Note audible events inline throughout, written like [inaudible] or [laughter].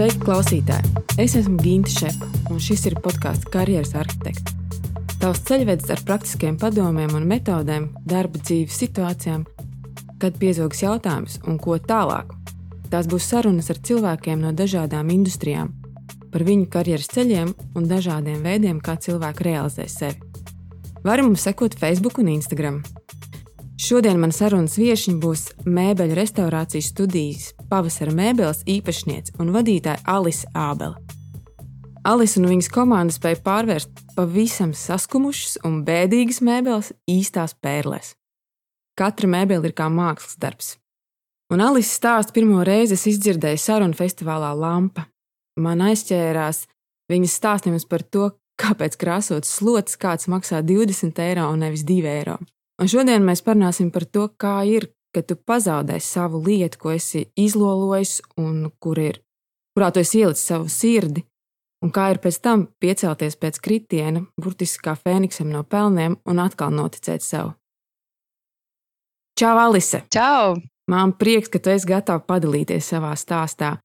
Sveiki, klausītāji! Es esmu Ginta Šepa, un šis ir podkāsts Karjeras arhitekts. Tavs ceļvedis ar praktiskiem padomiem un metodēm, darba dzīves situācijām, kad piezogs jautājums un ko tālāk. Tās būs sarunas ar cilvēkiem no dažādām industrijām, par viņu karjeras ceļiem un dažādiem veidiem, kā cilvēki realizē sevi. Vari mums sekot Facebook un Instagram. Šodien man sarunas viesiņa būs mēbeļu restaurācijas studijas pavasara mēbeles īpašniece un vadītāja Alise Ābele. Alise un viņas komanda spēja pārvērst pavisam saskumušas un bēdīgas mēbeles īstās pērlēs. Katra mēbele ir kā mākslas darbs. Un Alise stāstu pirmo reizi es izdzirdēju sarunu festivālā Lampa. Man aizķērās viņas stāstījums par to, kāpēc krāsot slots kāds maksā 20 eiro un nevis 2 eiro. Un šodien mēs parunāsim par to, kā ir, kad tu pazaudē savu lietu, ko esi izlolojis un kur ir, kurā tu esi ielicis savu sirdi, un kā ir pēc tam piecelties pēc kritiena, burtiski kā fēniksam no pelniem, un atkal noticēt sev. Čau, Alise! Čau! Man prieks, ka tu esi gatava padalīties savā stāstā.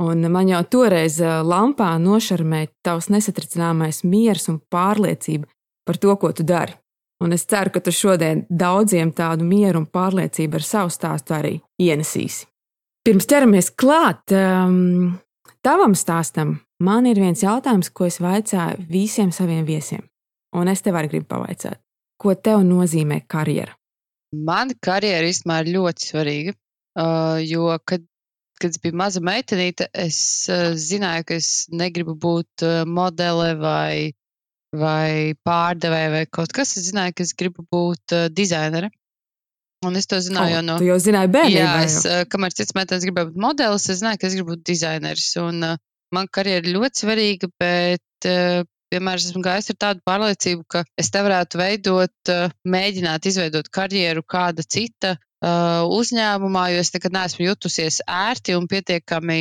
Un man jau toreiz lampā nošarmēja tavs nesatricināmais miers un pārliecība par to, ko tu dari. Un es ceru, ka tu šodien daudziem tādu mieru un pārliecību ar savu stāstu arī ienesīsi. Pirms ķeramies klāt um, tavam stāstam, man ir viens jautājums, ko es vaicāju visiem saviem viesiem. Un es tev arī gribu pavaicāt, ko tev nozīmē karjera? Man karjera īstenībā ir ļoti svarīga. Uh, jo, kad, kad es biju maza meitenīte, es uh, zināju, ka es negribu būt uh, modele vai vai pārdevēja vai kaut kas. Es zināju, ka es gribu būt uh, dizainere. Un es to zināju oh, jau no. Tu jau zināji, bērnībā. Jā, es, uh, kamēr cits meitenes gribēja būt modelis, es zināju, ka es gribu būt dizaineris. Un uh, man karjera ir ļoti svarīga, bet uh, vienmēr esmu gājis ar tādu pārliecību, ka es te varētu veidot, mēģināt izveidot karjeru kāda cita uzņēmumā, jo es nekad neesmu jutusies ērti un pietiekami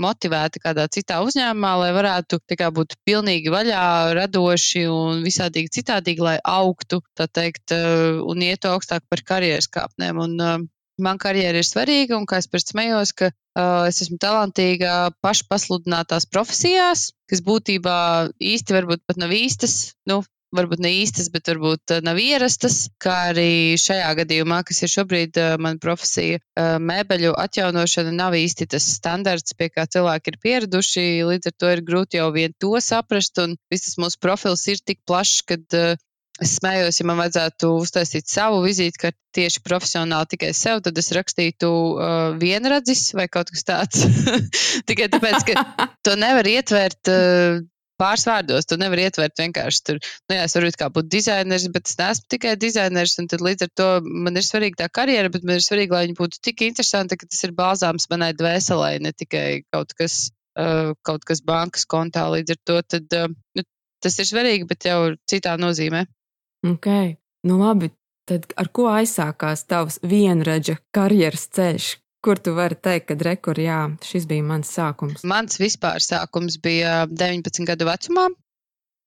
motivēti kādā citā uzņēmumā, lai varētu kā, būt pilnīgi vaļā, radoši un visādīgi citādīgi, lai augtu, tā teikt, eh, un ietu augstāk par karjeras kāpnēm. Un, uh, man karjera ir svarīga, un kā es pēc smējos, ka uh, es esmu talantīga pašpasludinātās profesijās, kas būtībā īsti varbūt pat nav īstas. Nu, varbūt ne īstas, bet varbūt eh, nav ierastas, kā arī šajā gadījumā, kas ir šobrīd uh, mana profesija, uh, mēbeļu atjaunošana nav īsti tas standarts, pie kā cilvēki ir pieraduši. Līdz ar to ir grūti jau vien to saprast, un viss mūsu profils ir tik plašs, uh, Es smējos, ja man vajadzētu uztaisīt savu vizītkarti tieši profesionāli tikai sev, tad es rakstītu uh, vienradzis vai kaut kas tāds. [laughs] tikai tāpēc, ka to nevar ietvert uh, pāris vārdos. Tu nevari ietvert vienkārši tur, nu, jā, es varu kā būt dizaineris, bet es neesmu tikai dizaineris. Un tad līdz ar to man ir svarīga tā karjera, bet man ir svarīgi, lai viņa būtu tik interesanta, ka tas ir bāzāms manai dvēselē, ne tikai kaut kas, uh, kaut kas bankas kontā. Līdz ar to tad, uh, nu, tas ir svarīgi, bet jau citā nozīmē. Ok, nu labi. Tad ar ko aizsākās tavs vienradža karjeras ceļš? Kur tu vari teikt, ka rekur, jā, šis bija mans sākums? Mans vispār sākums bija 19 gadu vecumā.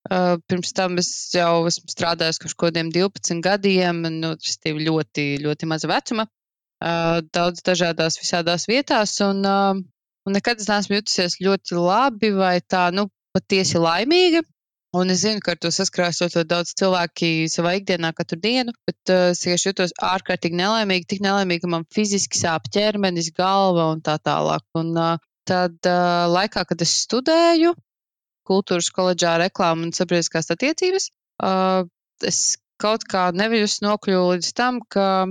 Uh, pirms tam es jau esmu strādājis kaut kādiem 12 gadiem, nu, ļoti, ļoti maza vecuma, uh, daudz dažādās visādās vietās, un, uh, un nekad es neesmu jutusies ļoti labi vai tā, nu, patiesi laimīga. Un es zinu, ka ar to saskarās ļoti daudz cilvēki savā ikdienā katru dienu, bet uh, es vienkārši jutos ārkārtīgi nelaimīgi, tik nelaimīgi, ka man fiziski sāp ķermenis, galva un tā tālāk. Un uh, tad uh, laikā, kad es studēju kultūras koledžā reklāmu un sabiedriskās attiecības, uh, es kaut kā nevis nokļuvu līdz tam, ka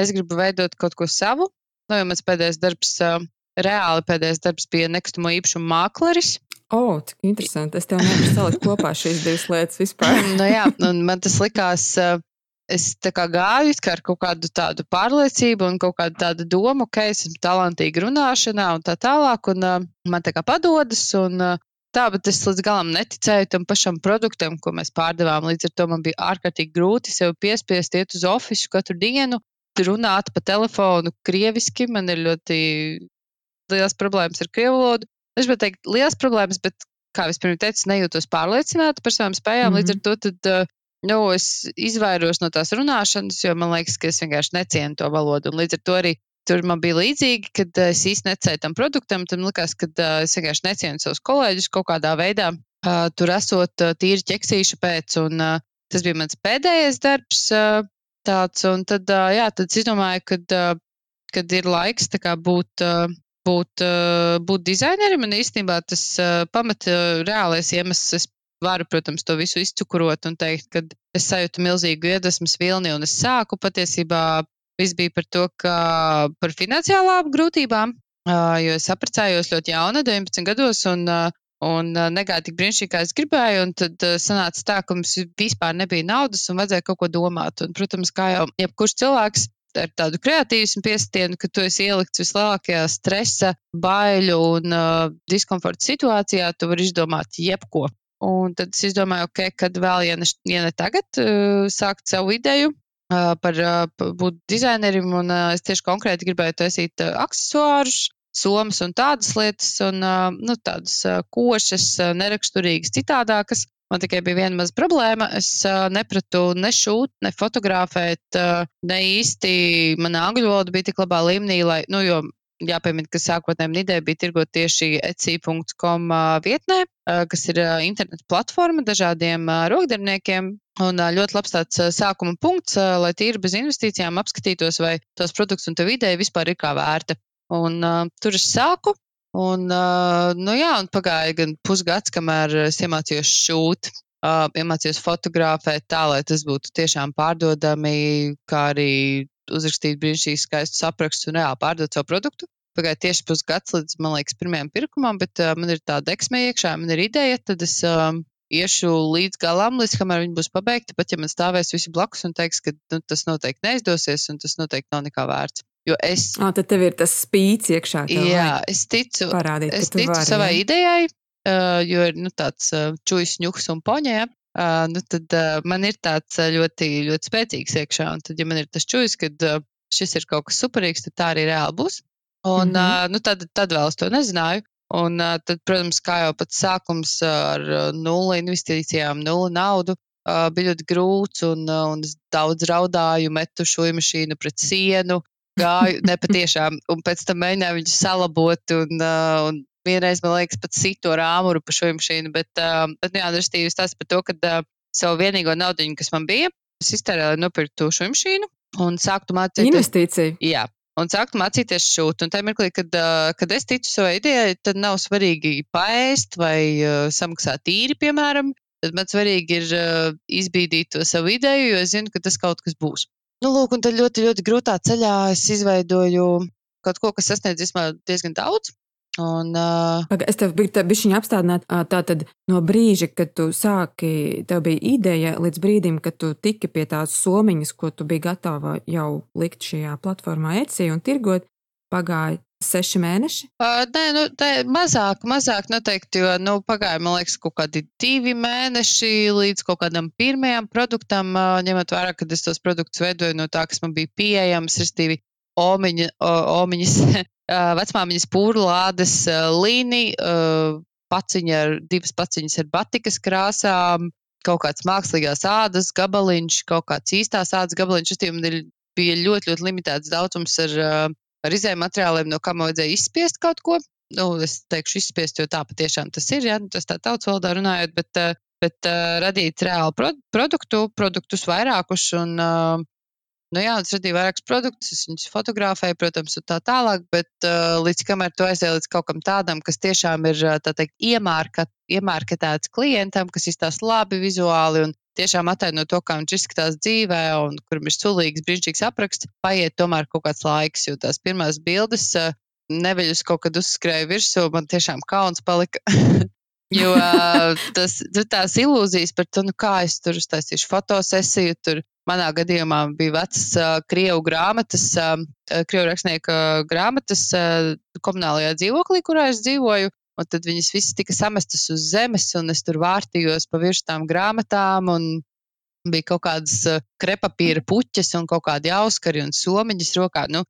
es gribu veidot kaut ko savu. Nu, jo mans pēdējais darbs, uh, reāli pēdējais darbs bija nekustamo īpašumu mākleris. O, oh, cik interesanti. Es tev nevaru salikt kopā šīs divas lietas vispār. [laughs] nu, jā, un man tas likās. Es tā kā gāju ar kaut kādu tādu pārliecību un kaut kādu tādu domu, ka es esmu talantīga runāšanā un tā tālāk, un uh, man tā kā padodas, un uh, tā, bet es līdz galam neticēju tam pašam produktam, ko mēs pārdevām. Līdz ar to man bija ārkārtīgi grūti sev piespiest iet uz ofisu katru dienu, runāt pa telefonu krieviski. Man ir ļoti liels problēmas ar krievu valodu. Es gribētu teikt, liels problēmas, bet, kā jau pirms teicu, nejūtos pārliecināta par savām spējām. Mm -hmm. Līdz ar mhm. to tad, uh, nu, es izvairos no tās runāšanas, jo man liekas, ka es vienkārši necienu to valodu. Un līdz ar to arī tur man bija līdzīgi, kad es īsti necēju tam produktam. Tad man likās, ka es vienkārši necienu savus kolēģus kaut kādā veidā. Tur esot tīri ķeksīša pēc, un tas bija mans pēdējais darbs. Tāds, un tad, jā, tad es domāju, kad, kad ir laiks kā, būt, būt, būt dizainerim, un īstenībā tas pamat reālais iemesls, es varu, protams, to visu izcukurot un teikt, ka es sajūtu milzīgu iedvesmas vilni, un es sāku patiesībā Viss bija par to, ka par finansiālām grūtībām, jo es apprecējos ļoti jauna, 19 gados, un, un negāju tik brīnišķīgi, kā es gribēju. Un tad sanāca tā, ka mums vispār nebija naudas un vajadzēja kaut ko domāt. Un, protams, kā jau jebkurš cilvēks. Ar tādu kreatīvismu piestienu, ka tu esi ielikts vislielākajā stresa, baiļu un uh, diskomforta situācijā, tu vari izdomāt jebko. Un tad es izdomāju, ok, kad vēl, ja ne, ja ne tagad, uh, sākt savu ideju, par būt dizainerim, un es tieši konkrēti gribēju taisīt aksesuārus, somas un tādas lietas, un nu, tādas košas, neraksturīgas, citādākas. Man tikai bija viena maza problēma. Es uh, nepratu ne šūt, ne fotografēt, uh, ne īsti mana angļu valoda bija tik labā līmenī, lai, nu, jo jāpiemina, ka sākotnēji ideja bija tirgot tieši etsy.com vietnē, kas ir interneta platforma dažādiem rokdarbiniekiem. Un ļoti labs tāds sākuma punkts, lai tīri bez investīcijām apskatītos, vai tos produktus un tev ideja vispār ir kā vērta. Un uh, tur es sāku, un, nu jā, un pagāja gan pusgads, kamēr es iemācījos šūt, iemācījos fotografēt tā, lai tas būtu tiešām pārdodami, kā arī uzrakstīt brīnišķīgi skaistus aprakstus un reāli pārdot savu produktu. Pagāja tieši pusgads līdz, man liekas, pirmajam pirkumam, bet uh, man ir tāda eksmē iekšā, man ir ideja, tad es uh, iešu līdz galam, līdz kamēr viņi būs pabeigti. Pat ja man stāvēs visi blakus un teiks, ka nu, tas noteikti neizdosies un tas noteikti nav nekā vērts. Jo es. Ah, tad tev ir tas spīts iekšā. Jā, es ticu, parādīt, es ticu vari, savai jā. idejai, uh, jo ir nu, tāds uh, čūjas ņuks un poņē. Uh, nu, tad uh, man ir tāds uh, ļoti, ļoti spēcīgs iekšā. Un tad, ja man ir tas čūjas, ka uh, šis ir kaut kas superīgs, tad tā arī reāli būs. Un, mm -hmm. uh, nu, tad, tad vēl es to nezināju. Un uh, tad, protams, kā jau pats sākums ar uh, nulli investīcijām, nulli naudu, uh, bija ļoti grūts. Un, uh, un es daudz raudāju, metu šo mašīnu pret sienu, gāju nepatiešām, un pēc tam mēģināju viņu salabot. Un, uh, un vienreiz, man liekas, pat situ ar āmuru pa šo mašīnu. Bet, uh, bet nu jā, restīvi tas par to, ka uh, savu vienīgo naudu, kas man bija, es iztērēju, lai nopirktu šo mašīnu un sāktu mācīties. Investīcija. Jā, un sāktu mācīties šūt. Un tajā mirklī, kad, kad es ticu savai idejai, tad nav svarīgi paēst vai uh, samaksāt īri, piemēram. Tad man svarīgi ir uh, izbīdīt to savu ideju, jo es zinu, ka tas kaut kas būs. Nu, lūk, un tad ļoti, ļoti grūtā ceļā es izveidoju kaut ko, kas sasniedz diezgan daudz. Un, uh... Es tev biju bišķiņa apstādināt, tā tad no brīža, kad tu sāki, tev bija ideja, līdz brīdim, kad tu tiki pie tās somiņas, ko tu biji gatava jau likt šajā platformā Etsy un tirgot, pagāja seši mēneši? Uh, nē, nu, tā mazāk, mazāk noteikti, jo, nu, pagāja, man liekas, kaut kādi divi mēneši līdz kaut kādam pirmajam produktam, uh, ņemot vērā, kad es tos produktus veidoju no tā, kas man bija pieejams, restīvi, omiņa, omiņas [laughs] vecmāmiņas pūrlādes līni, paciņa ar divas paciņas ar batikas krāsām, kaut kāds mākslīgās ādas gabaliņš, kaut kāds īstās ādas gabaliņš. Tas bija ļoti, ļoti limitēts daudzums ar, ar izējuma materiāliem, no kā man vajadzēja izspiest kaut ko. Nu, es teikšu, izspiest, jo tā patiešām tas ir, ja tas tā tautas valodā runājot, bet, bet uh, radīt reālu pro produktu, produktus vairākus un uh, Nu, jā, es radīju vairākus produktus, viņus fotografēju, protams, un tā tālāk, bet uh, līdz kamēr tu aizies līdz kaut kam tādam, kas tiešām ir teikt, iemārka, iemārketēts klientam, kas izstāsta labi vizuāli un tiešām ataino to, kā viņš izskatās dzīvē, un kuram ir sulīgs, brīnišķīgs apraksts, paiet tomēr kaut kāds laiks, jo tās pirmās bildes uh, neveļus kaut kad uzskrēja virsū, man tiešām kauns palika. [laughs] Jo tas, tās ilūzijas par to, nu, kā es tur uztaisīšu fotosesiju, tur manā gadījumā bija vecas uh, krievu grāmatas, uh, krievu rakstnieka grāmatas uh, komunālajā dzīvoklī, kurā es dzīvoju. Un tad viņas visas tika samestas uz zemes, un es tur vārtījos pa virsmu tām grāmatām. Bija kaut kādas krepapīra puķes un kaut kādi auskari un somiņas rokā. Nu,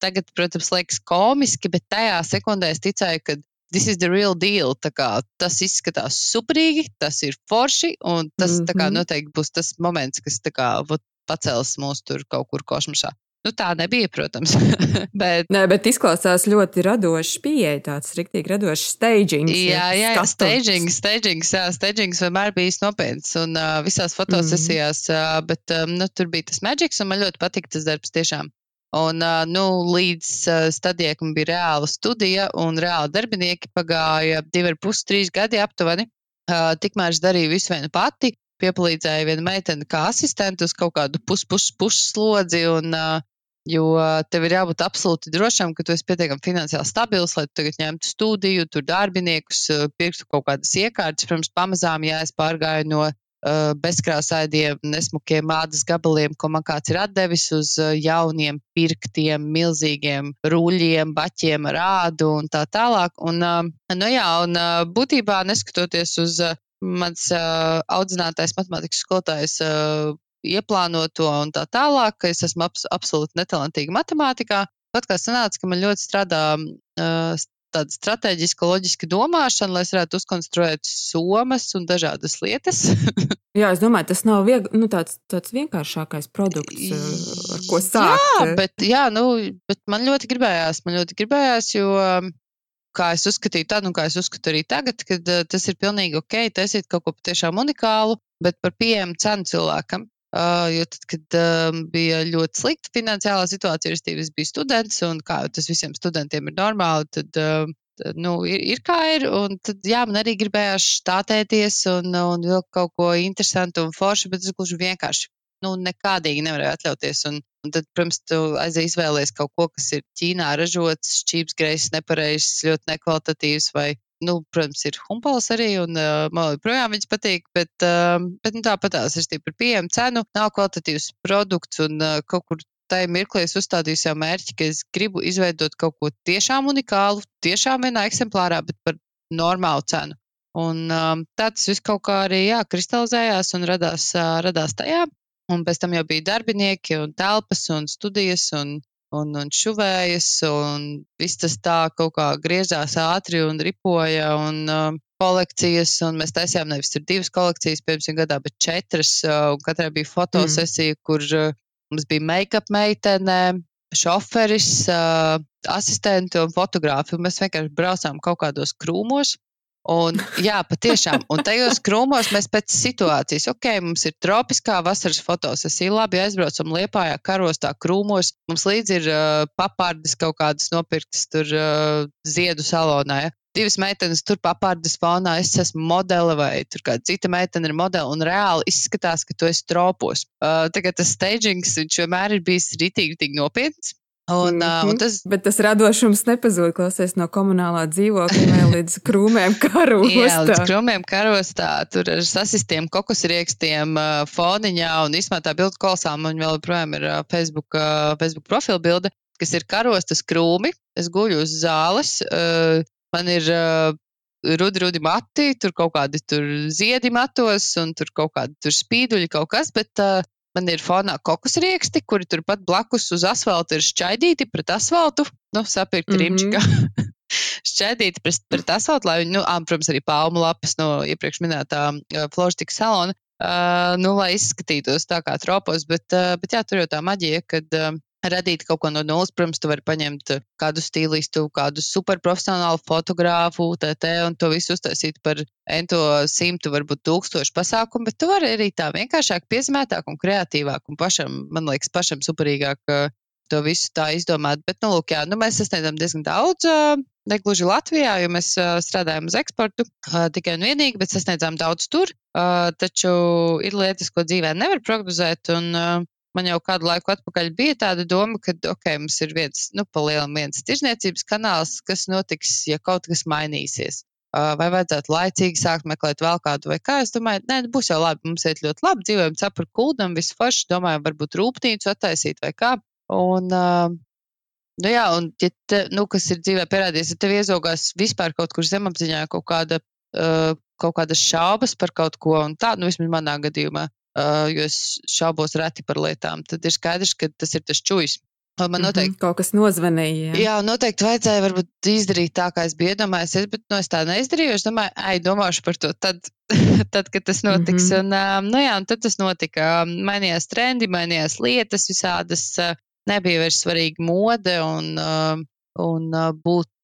tagad, protams, liekas komiski, bet tajā sekundē es ticēju, ka this is the real deal. Kā, tas izskatās superīgi, tas ir forši, un tas mm -hmm. kā, mhm. noteikti būs tas moments, kas kā, vat, pacels mūs tur kaut kur kosmosā. Nu, tā nebija, protams. [laughs] bet, Nē, bet izklausās ļoti radošs pieeja, tāds rīktīgi radošs stagings. Jā, jā, jā stagings, stagings, jā, stagings vienmēr bijis nopietns un uh, visās fotosesijās, mm. uh, bet um, nu, tur bija tas maģiks un man ļoti patika tas darbs tiešām. Un, uh, nu, līdz uh, stadijai, kad bija reāla studija un reāli darbinieki, pagāja divi ar pus, trīs gadi aptuveni. Uh, tikmēr es darīju visu vienu pati, piepalīdzēja viena meitene kā asistente uz kaut kādu puspusslodzi. Pus, Jo tev ir jābūt absolūti drošam, ka tu esi pietiekami finansiāli stabils, lai tu tagad ņemtu studiju, tur darbiniekus, pirkstu kaut kādas iekārtas. Protams, pamazām jā, es pārgāju no uh, bezkrāsaidiem, nesmukiem mādas gabaliem, ko man kāds ir atdevis, uz uh, jauniem, pirktiem, milzīgiem ruļļiem, baķiem ar ādu un tā tālāk. Un, uh, nu jā, un uh, būtībā neskatoties uz mans uh, audzinātais matemātikas skolotājs uh, ieplāno to un tā tālāk, ka es esmu abs absolūti netalantīga matemātikā. Pat kā sanāca, ka man ļoti strādā uh, tāda strateģiska, loģiska domāšana, lai es varētu uzkonstruēt somas un dažādas lietas. [laughs] jā, es domāju, tas nav vieg, nu, tāds, tāds vienkāršākais produkts, ar ko sākt. Jā, bet, jā, nu, bet man ļoti gribējās, man ļoti gribējās, jo kā es uzskatīju tad, un kā es uzskatu arī tagad, kad uh, tas ir pilnīgi ok, taisīt kaut ko patiešām unikālu, bet par pieejamu cenu cilvēkam. Uh, jo tad, kad um, bija ļoti slikta finansiālā situācija, es biju students, un kā tas visiem studentiem ir normāli, tad, uh, tad nu, ir, ir kā ir. Un tad, jā, man arī gribējās štātēties un, un vilkt kaut ko interesantu un foršu, bet es gluži vienkārši nu, nekādīgi nevarēju atļauties. Un, Un tad, protams, tu aizies izvēlēties kaut ko, kas ir Ķīnā ražots, šķīps, greizs, nepareizs, ļoti nekvalitatīvs, vai, nu, protams, ir humpals arī, un uh, man joprojām viņas patīk, bet, uh, bet nu, tāpatās ir par pieejamu cenu, nav kvalitatīvs produkts, un uh, kaut kur tajā mirklī es uzstādīju sev mērķi, ka es gribu izveidot kaut ko tiešām unikālu, tiešām vienā eksemplārā, bet par normālu cenu. Un um, tā tas viss kaut kā arī jā, kristalizējās un radās, uh, radās tajā. Un pēc tam jau bija darbinieki un telpas un studijas un, un, un šuvējas, un viss tas tā kaut kā griezās ātri un ripoja. Un, uh, kolekcijas, un mēs taisījām nevis divas kolekcijas, piemēram, gadā, bet četras. Uh, katrai bija fotosesija, mm. kur uh, mums bija make-up meitene, šoferis, uh, asistenti un fotogrāfi. Un mēs vienkārši braucām kaut kādos krūmos Un, jā, patiešām. Un tajos krūmos mēs pēc situācijas, ok, mums ir tropiskā vasaras fotosesija, labi aizbraucam liepājā karostā krūmos, mums līdzi ir uh, papārdas kaut kādas nopirktas tur uh, ziedu salonā. Ja? Divas meitenes tur papārdas fonā, es esmu modele vai tur kāda cita meitene ir modele un reāli izskatās, ka tu esi tropos. Uh, tagad tas stagings, viņš vienmēr ir bijis ritīgi, ritīgi nopietns. Un, mm -hmm. un tas... Bet tas radošums nepazūd, klausies no komunālā dzīvokļa līdz krūmēm karostā. [laughs] Jā, līdz krūmēm karostā, tur ar sasistiem kokosriekstiem foniņā un izmētā bildu kolosā. Man vēl joprojām ir Facebook, Facebook profila bilde, kas ir karostas krūmi. Es guļu uz zāles, man ir rudi, rudi mati, tur kaut kādi tur ziedi matos un tur kaut kādi tur spīduļi kaut kas, bet uh, Man ir fonā kokosrieksti, kuri turpat blakus uz asfalta ir šķaidīti pret asfaltu. Nu, sapirkt mm -hmm. rimčikā. [laughs] šķaidīti pret, pret asfaltu, lai viņi, nu, ā, protams, arī palmu lapas no iepriekš minētā uh, floristika salona. Uh, nu, lai izskatītos tā kā tropos, bet, uh, bet jā, tur jau tā maģija, kad uh, radīt kaut ko no nulles. Protams, tu vari paņemt kādu stilistu, kādu superprofesionālu fotogrāfu, TT un to visu uztaisīt par ento simtu, varbūt tūkstošu pasākumu, bet tu vari arī tā vienkāršāk, piezīmētāk un kreatīvāk un pašam, man liekas, pašam superīgāk to visu tā izdomāt. Bet, nu, lūk, jā, nu, mēs sasniedzam diezgan daudz. Ne gluži Latvijā, jo mēs strādājam uz eksportu tikai un vienīgi, bet sasniedzām daudz tur. Taču ir lietas, ko dzīvē nevar prognozēt. Un, man jau kādu laiku atpakaļ bija tāda doma, ka, ok, mums ir viens, nu, palielam viens tirzniecības kanāls, kas notiks, ja kaut kas mainīsies. Vai vajadzētu laicīgi sākt meklēt vēl kādu, vai kā? Es domāju, nē, būs jau labi, mums iet ļoti labi, dzīvojam cepur kuldam, viss forši, domāju, varbūt rūpnīcu attaisīt vai kā. Un, nu jā, un, ja te, nu, kas ir dzīvē pierādījies, ja tev iezogās vispār kaut kur zemapziņā kaut kāda, kaut kādas šaubas par kaut ko, un tā, nu, vismaz manā gadījumā, jo es šaubos reti par lietām, tad ir skaidrs, ka tas ir tas čujs. Man noteikti mm -hmm, kaut kas nozvanīja. Jā, jā noteikti vajadzēja varbūt izdarīt tā, kā es biju iedomājies, bet no nu, es tā neizdarīju. Es domāju, ai, domāšu par to tad, [laughs] tad kad tas notiks. Mm -hmm. un, nu jā, un tad tas notika. Mainījās trendi, mainījās lietas visādas. Nebija vairs svarīga mode un, un uh,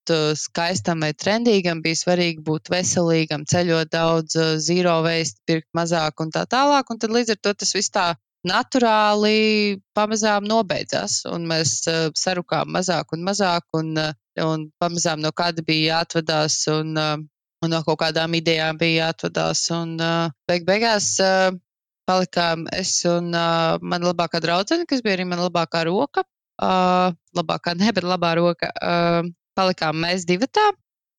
būt skaistam vai trendīgam, bija svarīgi būt veselīgam, ceļot daudz, zīro veist, pirkt mazāk un tā tālāk. Un tad līdz ar to tas viss tā naturāli pamazām nobeidzās, un mēs uh, sarukām mazāk un mazāk, un, un pamazām no kāda bija jāatvadās, un, un no kaut kādām idejām bija jāatvadās. Un beig beigās palikām es un mana labākā draudzene, kas bija arī mana labākā roka. Uh, labākā, [laughs] ne, bet labā roka. Uh, palikām mēs divatā.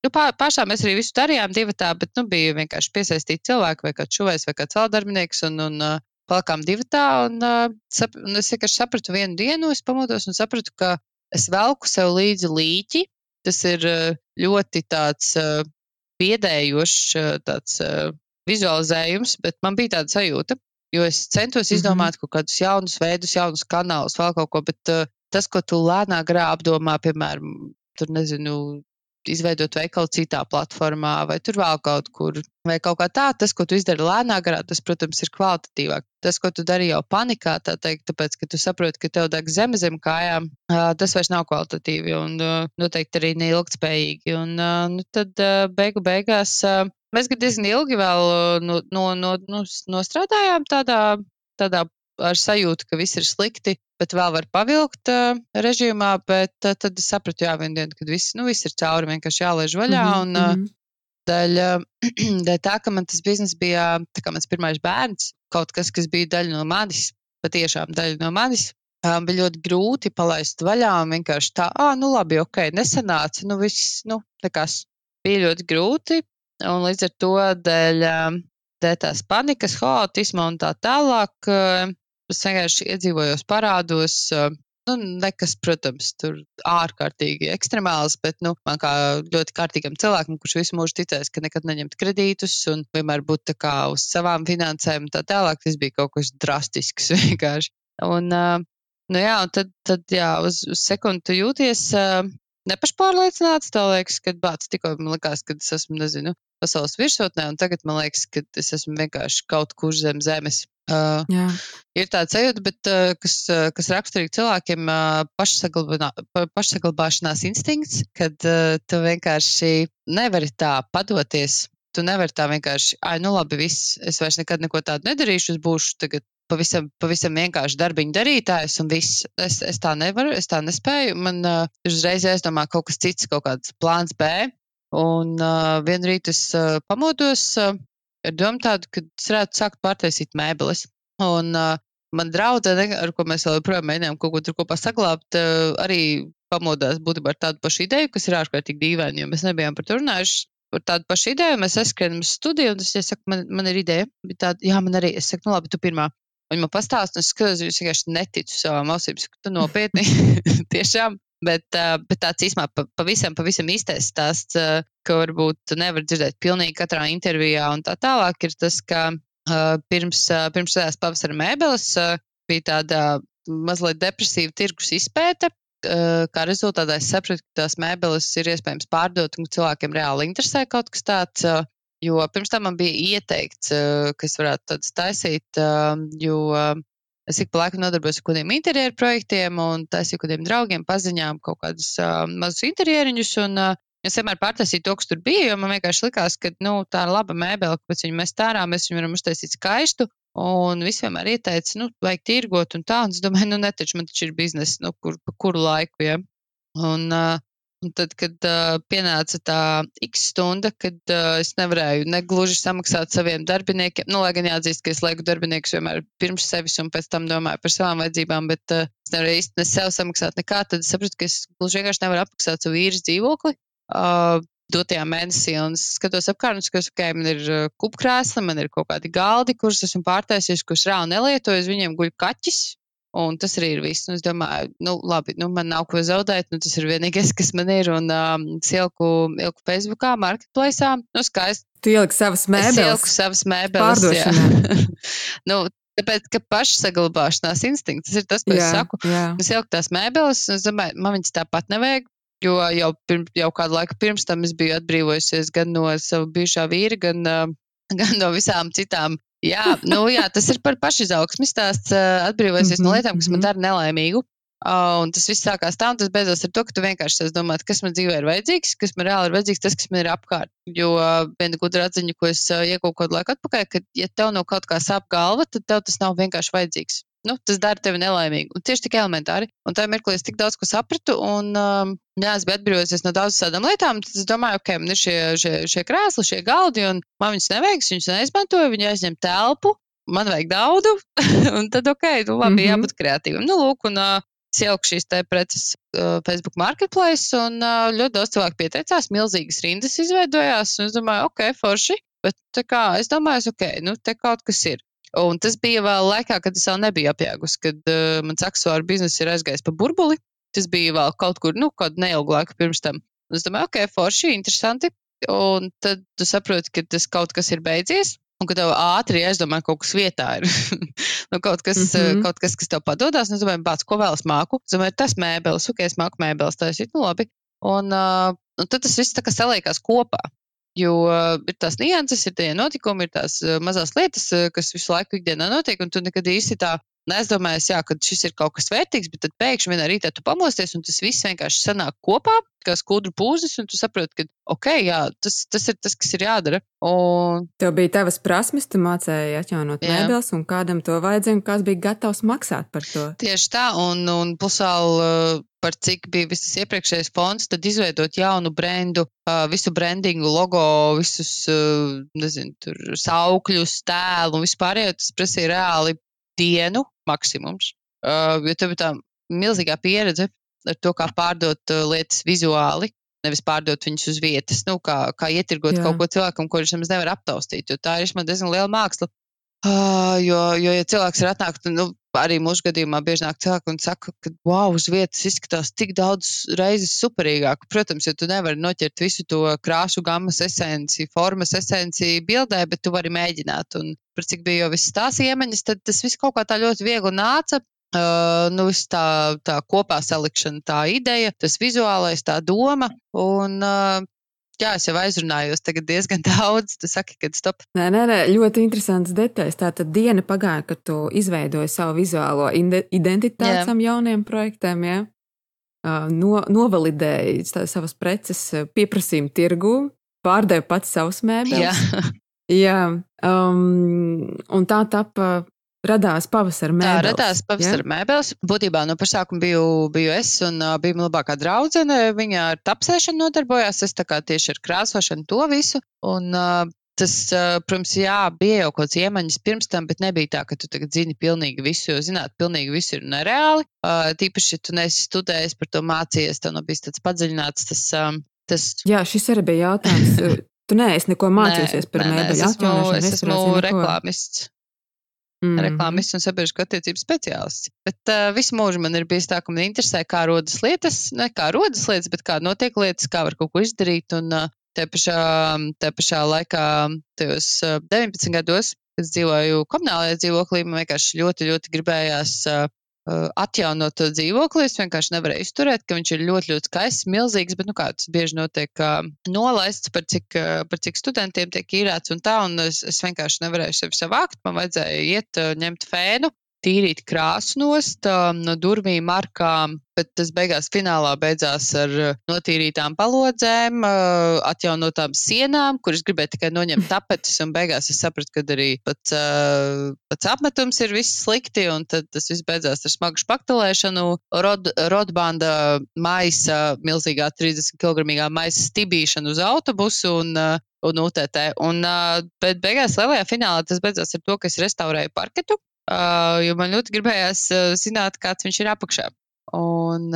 Nu, pašā mēs arī visu darījām divatā, bet nu, bija vienkārši piesaistīti cilvēki, vai kāds šuvējs, vai kāds celdarbinieks. Un, un uh, palikām divatā. Un, uh, sap, un es vienkārši sapratu vienu dienu, es pamodos un sapratu, ka es velku sev līdzi līķi. Tas ir uh, ļoti tāds uh, biedējošs uh, tāds, uh, vizualizējums, bet man bija tāda sajūta, jo es centos mm -hmm. izdomāt kaut kādus jaunus veidus, jaunus kanālus, vēl kaut ko, bet uh, tas, ko tu lēnāk grā apdomā, piemēram, tur nezinu, izveidot veikalu citā platformā vai tur vēl kaut kur. Vai kaut kā tā, tas, ko tu izdari lēnā garā, tas, protams, ir kvalitatīvāk. Tas, ko tu dari jau panikā, tā teikt, tāpēc, ka tu saproti, ka tev deg zeme zem kājām, tas vairs nav kvalitatīvi un noteikti arī neilgtspējīgi. Un nu, tad beigu beigās mēs diezgan ilgi vēl no, no, no, no, nostrādājām tādā, tādā ar sajūtu, ka viss ir slikti, bet vēl var pavilkt uh, režīmā. Bet uh, tad es sapratu, jā, vienā dienā, kad viss, nu, viss ir cauri, vienkārši jālaiž vaļā. Mm -hmm. un, uh, Dēļ, dēļ tā, ka man tas bizness bija mans pirmais bērns, kaut kas, kas bija daļa no manis, patiešām daļa no manis. Um, bija ļoti grūti palaist vaļā un vienkārši tā, ah, nu labi, ok, nesanāca, nu viss, nu, nekas. Bija ļoti grūti, un līdz ar to dēļ, dēļ tās panikas, haotisma un tā tālāk, Es vienkārši iedzīvojos parādos. Nu, nekas, protams, tur ārkārtīgi ekstremāls, bet nu, man kā ļoti kārtīgam cilvēkam, kurš visu mūžu ticēs, ka nekad neņemt kredītus un vienmēr būt tā kā uz savām finansēm un tā tālāk, tas bija kaut kas drastisks [laughs] vienkārši. Un, nu jā, un tad, tad jā, uz, uz sekundi jūties nepašpārliecināts. Tā liekas, ka bācis tikko man likās, ka es esmu, nezinu, pasaules virsotnē, un tagad man liekas, ka es esmu vienkārši kaut kur zem zemes. Uh, Jā. ir tāds sajūta, bet, uh, kas, uh, kas raksturīgi cilvēkiem, uh, pašsaglabā, pašsaglabāšanās instinkts, kad uh, tu vienkārši nevari tā padoties. Tu nevari tā vienkārši, ah, nu labi, viss, es vairs nekad neko tādu nedarīšu, es būšu tagad pavisam, pavisam vienkārši darbiņu darītājs un viss. Es, es tā nevaru, es tā nespēju. Man uh, uzreiz jāizdomā kaut kas cits, kaut kāds plāns B. Un uh, vienu rītu es uh, pamodos uh, ar domu tādu, ka es varētu sākt pārtaisīt mēbeles. Un uh, man draudzene, ar ko mēs joprojām mēģinām kaut ko tur kopā saglabāt, uh, arī pamodās būtībā ar tādu pašu ideju, kas ir ārkārtīgi dīvaini, jo mēs nebijām par to runājuši. Par tādu pašu ideju mēs uz studiju, un es saku, man, man ir ideja. Tāda, jā, man arī. Es saku, nu labi, tu pirmā. Viņi man pastāsta, un es skatos, es vienkārši neticu savām ausīm. ka tu nopietni [laughs] tiešām. Bet, bet tāds īstenībā pavisam, pavisam īstais stāsts, ka varbūt nevar dzirdēt pilnīgi katrā intervijā un tā tālāk, ir tas, ka pirms, pirms tādās pavasara mēbeles bija tāda mazliet depresīva tirgus izpēte. Kā rezultātā es sapratu, ka tās mēbeles ir iespējams pārdot un cilvēkiem reāli interesē kaut kas tāds. Jo pirms tam man bija ieteikts, ka es varētu tādas taisīt, jo Es ik pa laikam nodarbojos ar kādiem interjeru projektiem un taisīju kādiem draugiem, paziņām kaut kādus uh, mazus interjeriņus. Un, Es vienmēr pārtaisīju to, kas tur bija, jo man vienkārši likās, ka nu, tā ir laba mēbele, kāpēc viņu mēs tērā, mēs viņu varam uztaisīt skaistu. Un viss vienmēr ieteica, nu, vajag tirgot un tā. Un es domāju, nu, netaču man taču ir biznesa, nu, kur, pa kuru laiku, ja. Un, uh, Un tad, kad uh, pienāca tā x stunda, kad uh, es nevarēju negluži samaksāt saviem darbiniekiem, nu, lai gan jāatzīst, ka es lieku darbiniekus vienmēr pirms sevis un pēc tam domāju par savām vajadzībām, bet uh, es nevarēju īsti ne sev samaksāt nekā, tad es sapratu, ka es gluži vienkārši nevaru apmaksāt savu īres dzīvokli. Uh, dotajā mēnesī, un es skatos apkārt, un skatos, ka okay, man ir kupkrēsli, man ir kaut kādi galdi, kurus esmu pārtaisījis, kurus reāli nelietoju, uz viņiem guļ kaķis, Un tas arī ir viss. Nu, es domāju, nu, labi, nu, man nav ko zaudēt. Nu, tas ir vienīgais, [laughs] kas man ir. Un um, es ieliku, ieliku Facebookā, marketplace'ā. Nu, skaisti. Tu ieliki savas mēbeles. Es ieliku savas mēbeles. [laughs] Nu, Tāpēc, ka pašsaglabāšanās instinkts tas ir tas, ko jā, es saku. Jā. Es ieliku tās mēbeles, un es domāju, man viņas tāpat nevajag. Jo jau, pirm, jau kādu laiku pirms tam es biju atbrīvojusies gan no sava bijušā vīra, gan, uh, [laughs] gan no visām citām Jā, nu, jā, tas ir par pašizaugsmi stāsts. Atbrīvojusies mm -hmm, no lietām, kas man mhm. dara nelaimīgu. Uh, un tas viss sākās tā, un tas beidzās ar to, ka tu vienkārši domā, kas man dzīvē ir vajadzīgs, kas man reāli ir vajadzīgs, tas, kas man ir apkārt. Jo uh, viena gudra atziņa, ko es uh, iegūstu kādu laiku atpakaļ, ka, ja tev no kaut kā sāp galva, tad tev tas nav vienkārši vajadzīgs. Nu, tas dara tevi nelaimīgu. Un tieši tik elementāri. Un tajā mirklī es tik daudz ko sapratu, un um, jā, es biju atbrīvojusies no daudzām tādām lietām. Tad es domāju, ok, man ir šie, šie, šie krēsli, šie galdi, un man viņus nevajag, viņus neizmantoju, viņi aizņem telpu. Man vajag daudz, [laughs] un tad ok, nu labi, mm -hmm. jābūt kreatīvam. Nu, lūk, un uh, Es ieliku šīs preces uh, Facebook marketplace, un uh, ļoti daudz cilvēku pieteicās. Milzīgas rindas izveidojās, un es domāju, ok, forši. Bet kā, es domāju, ok, nu te kaut kas ir. Un tas bija vēl laikā, kad es vēl nebiju apjēgus, kad uh, mans aksesuāru bizness ir aizgājis pa burbuli. Tas bija vēl kaut kur, nu, kaut neilgu laiku pirms tam. Un es domāju, ok, forši, interesanti. Un tad tu saproti, ka tas kaut kas ir beidzies. Un ka tev ātri jāizdomā, kaut kas vietā ir. [laughs] nu, kaut, kas, mm -hmm. kaut kas, kas tev padodas. Nu, es domāju, bāc, ko vēl es māku. Es domāju, tas mēbeles, ok, es māku mēbeles, tas ir nu, labi. Un, uh, un tad tas viss tā kā saliekās kopā. Jo uh, ir tās nianses, ir tie notikumi, ir tās uh, mazās lietas, uh, kas visu laiku ikdienā notiek, un tu nekad īsti tā neaizdomājies, jā, ka šis ir kaut kas vērtīgs, bet tad pēkšņi vienā rītā tu pamosties, un tas viss vienkārši sanāk kopā, kā skudru pūzes, un tu saproti, ka, ok, jā, tas, tas ir tas, kas ir jādara. Un... Tev bija tavas prasmes, tu mācēji atjaunot mēbeles, un kādam to vajadzēja, un kāds bija gatavs maksāt par to. Tieši tā, un, un pusēl uh, par cik bija viss iepriekšējais fonds, tad izveidot jaunu brendu, uh, visu brandingu, logo, visus, uh, nezinu, tur saukļus, tēlu un vispārējo, tas prasīja reāli dienu maksimums. Uh, jo tev ir tā milzīgā pieredze ar to, kā pārdot uh, lietas vizuāli, nevis pārdot viņus uz vietas, nu, kā, kā ietirgot Jā. kaut ko cilvēkam, kurš nemaz nevar aptaustīt. Tā ir man diezgan liela māksla. Uh, jo, jo, ja cilvēks ir atnākt, nu, arī mūsu gadījumā bieži nāk cilvēki saka, ka, wow, uz vietas izskatās tik daudz reizes superīgāk. Protams, ja tu nevari noķert visu to krāšu gammas esenciju, formas esenciju bildē, bet tu vari mēģināt. Un par cik bija jau viss tās iemaņas, tad tas viss kaut kā tā ļoti viegli nāca. Uh, nu, tā, tā kopā salikšana, tā ideja, tas vizuālais, tā doma. Un, uh, jā, es jau aizrunājos tagad diezgan [laughs] daudz. Tu saki, ka stop. Nē, nē, nē, ļoti interesants detaļs. Tā tad diena pagāja, kad tu izveidoji savu vizuālo identitāti tam jauniem projektiem. Uh, no, novalidēji savas preces, pieprasījumu tirgu, pārdevi pats savus mēbeles. Jā. [laughs] Jā, um, un tā tapa radās pavasara mēbeles. Tā radās pavasara ja? mēbeles. Būtībā no paša sākuma biju, biju es un uh, bija mana labākā draudzene. Viņa ar tapsēšanu nodarbojās, es tieši ar krāsošanu to visu. Un, uh, Tas, uh, protams, jā, bija jau kaut kāds iemaņas pirms tam, bet nebija tā, ka tu tagad zini pilnīgi visu, jo zināt, pilnīgi viss ir nereāli. Uh, tīpaši, ja tu neesi studējis par to mācījies, tev nav bijis tāds padziļināts tas. Um, tas... Jā, šis arī bija jautājums. [laughs] Tu neesi neko mācījusies nē, par mēbeļu. Es esmu, esmu reklāmists. Mm -hmm. Reklāmas un sabiedrisko attiecību speciālists. Bet uh, visu mūžu man ir bijis tā, ka man interesē, kā rodas lietas, ne kā rodas lietas, bet kā notiek lietas, kā var kaut ko izdarīt. Un uh, te pašā, te pašā laikā, tajos uh, 19 gados, kad dzīvoju komunālajā dzīvoklī, man vienkārši ļoti, ļoti gribējās Uh, atjaunot to dzīvokli. Es vienkārši nevarēju izturēt, ka viņš ir ļoti, ļoti skaists, milzīgs, bet, nu, kā tas bieži notiek, nolaists par cik, uh, par cik studentiem tiek īrēts un tā, un es, es vienkārši nevarēju sevi savākt. Man vajadzēja iet, ņemt fēnu, tīrīt krāsu nost no durvīm, markām, bet tas beigās finālā beidzās ar notīrītām palodzēm, atjaunotām sienām, kuras gribēja tikai noņemt [laughs] tapetes, un beigās es sapratu, ka arī pats, pats apmetums ir viss slikti, un tas viss beidzās ar smagu špaktelēšanu, rod, rodbanda maisa, milzīgā 30 kg maisa stibīšanu uz autobusu un un UTT. Un, bet beigās lielajā finālā tas beidzās ar to, ka es restaurēju parketu, jo man ļoti gribējās zināt, kāds viņš ir apakšā. Un,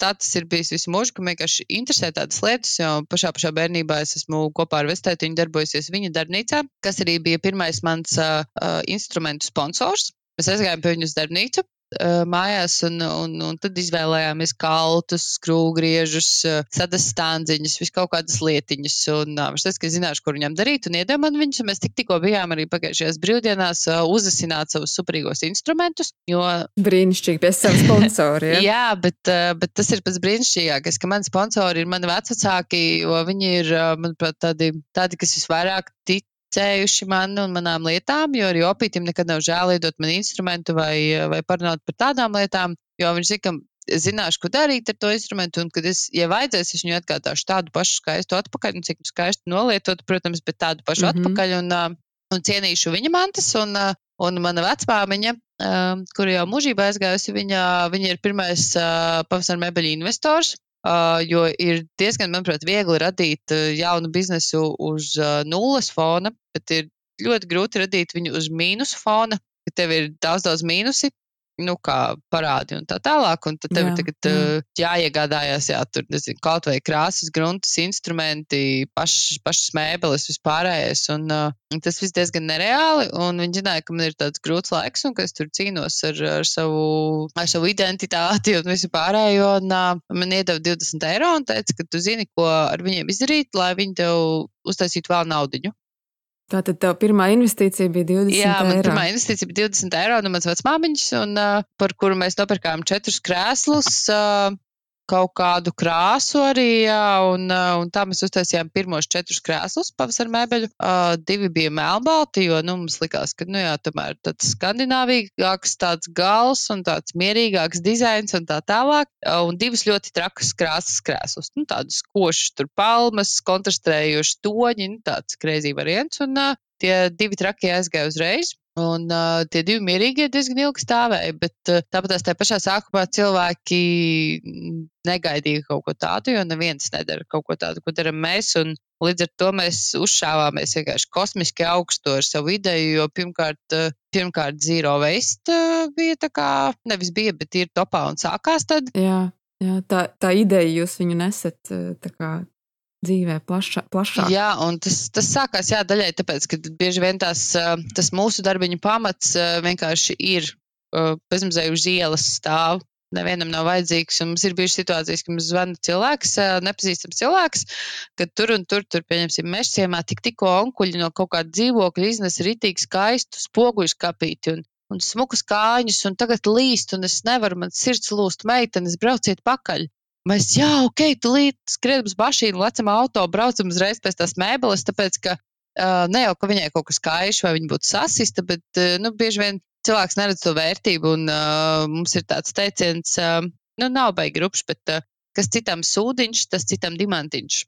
tā tas ir bijis visu mūžu, ka man vienkārši interesē tādas lietas, jo pašā, pašā bērnībā es esmu kopā ar Vestētiņu darbojusies viņa darbnīcā, kas arī bija pirmais mans uh, instrumentu sponsors. Mēs aizgājām pie viņas darbnīcu, uh, mājās, un, un, un tad izvēlējāmies kaltus, skrūvgriežus, uh, sadas stādziņus, visu kaut kādas lietiņas. Un uh, viņš teica, ka zināšu, kur viņam darīt, un iedeva man viņus. Mēs tik, tikko bijām arī pagājušajās brīvdienās uh, uzasināt savus superīgos instrumentus. Jo... Brīnišķīgi pie saviem sponsoriem. Ja? [laughs] Jā, bet, uh, bet tas ir pats brīnišķīgākais, ka mani sponsori ir mani vecāki, jo viņi ir, uh, manuprāt, tādi, tādi kas visvairāk tic ticējuši man un manām lietām, jo arī opītam nekad nav žēl iedot man instrumentu vai, vai parunāt par tādām lietām. Jo viņš zina, ka zināšu, ko darīt ar to instrumentu, un kad es, ja vajadzēs, es viņu atgādāšu tādu pašu skaistu atpakaļ, un cik skaisti nolietot, protams, bet tādu pašu mm -hmm. atpakaļ, un, un cienīšu viņa mantas, un, un mana vecmāmiņa, kur jau mūžībā aizgājusi, viņa, viņa ir pirmais pavasara mebeļu investors, Uh, jo ir diezgan, manuprāt, viegli radīt uh, jaunu biznesu uz uh, nulles fona, bet ir ļoti grūti radīt viņu uz mīnusu fona, ka tev ir daudz, daudz mīnusi, nu, kā parādi un tā tālāk. Un tad tev jā, tagad jā. Uh, jāiegādājās, jā, tur, nezinu, kaut vai krāsas, gruntas, instrumenti, pašas, pašas mēbeles, vispārējais. Un, uh, un tas viss diezgan nereāli. Un viņi zināja, ka man ir tāds grūts laiks un ka es tur cīnos ar, ar, savu, ar savu identitāti un visu pārējo. Un uh, man iedeva 20 eiro un teica, ka tu zini, ko ar viņiem izdarīt, lai viņi tev uztaisītu vēl naudiņu. Tātad tā pirmā investīcija bija 20 Jā, eiro. Jā, pirmā investīcija bija 20 eiro no manas vecmāmiņas, un, uh, par kuru mēs nopirkām četrus krēslus. Uh, kaut kādu krāsu arī, jā, un, un tā mēs uztaisījām pirmos četrus krēslus pavasara mēbeļu. Uh, divi bija melnbalti, jo nu, mums likās, ka, nu jā, tomēr tāds skandināvīgāks tāds gals un tāds mierīgāks dizains un tā tālāk. Uh, un divas ļoti trakas krāsas krēslus. Nu, tādus košus, tur palmas, kontrastējoši toņi, nu, tāds kreizī variants. Un uh, tie divi trakie aizgāja uzreiz. Un uh, tie divi mierīgie diezgan ilgi stāvēja, bet uh, tāpat tā pašā sākumā cilvēki negaidīja kaut ko tādu, jo neviens nedara kaut ko tādu, ko darām mēs. Un, Līdz ar to mēs uzšāvāmies vienkārši kosmiski augstu ar savu ideju, jo pirmkārt, pirmkārt Zero Waste bija tā kā, nevis bija, bet ir topā un sākās tad. Jā, jā tā, tā ideja jūs viņu nesat tā kā dzīvē plašā, plašāk. Jā, un tas, tas sākās jā, daļai tāpēc, ka bieži vien tās, tas mūsu darbiņu pamats vienkārši ir bezmazliet uz ielas stāv. Nevienam nav vajadzīgs. Un mums ir bijušas situācijas, kad mums zvana cilvēks, nepazīstams cilvēks, ka tur un tur, tur pieņemsim, mežciemā tik tikko onkuļi no kaut kāda dzīvokļa iznesa ritīgi skaistu spoguļu skapīti. Un, un smukas kājas, un tagad līst, un es nevaru, man sirds lūst, meitenes, brauciet pakaļ. Mēs, jā, ok, tūlīt skrienam uz mašīnu, lecam auto, braucam uzreiz pēc tās mēbeles, tāpēc, ka uh, ne jau, ka viņai kaut kas kaišs vai viņa būtu sasista, bet, uh, nu, bieži vien cilvēks neredz to vērtību, un uh, mums ir tāds teiciens, uh, nu, nav baigi rupšs, bet uh, kas citam sūdiņš, tas citam dimantiņš.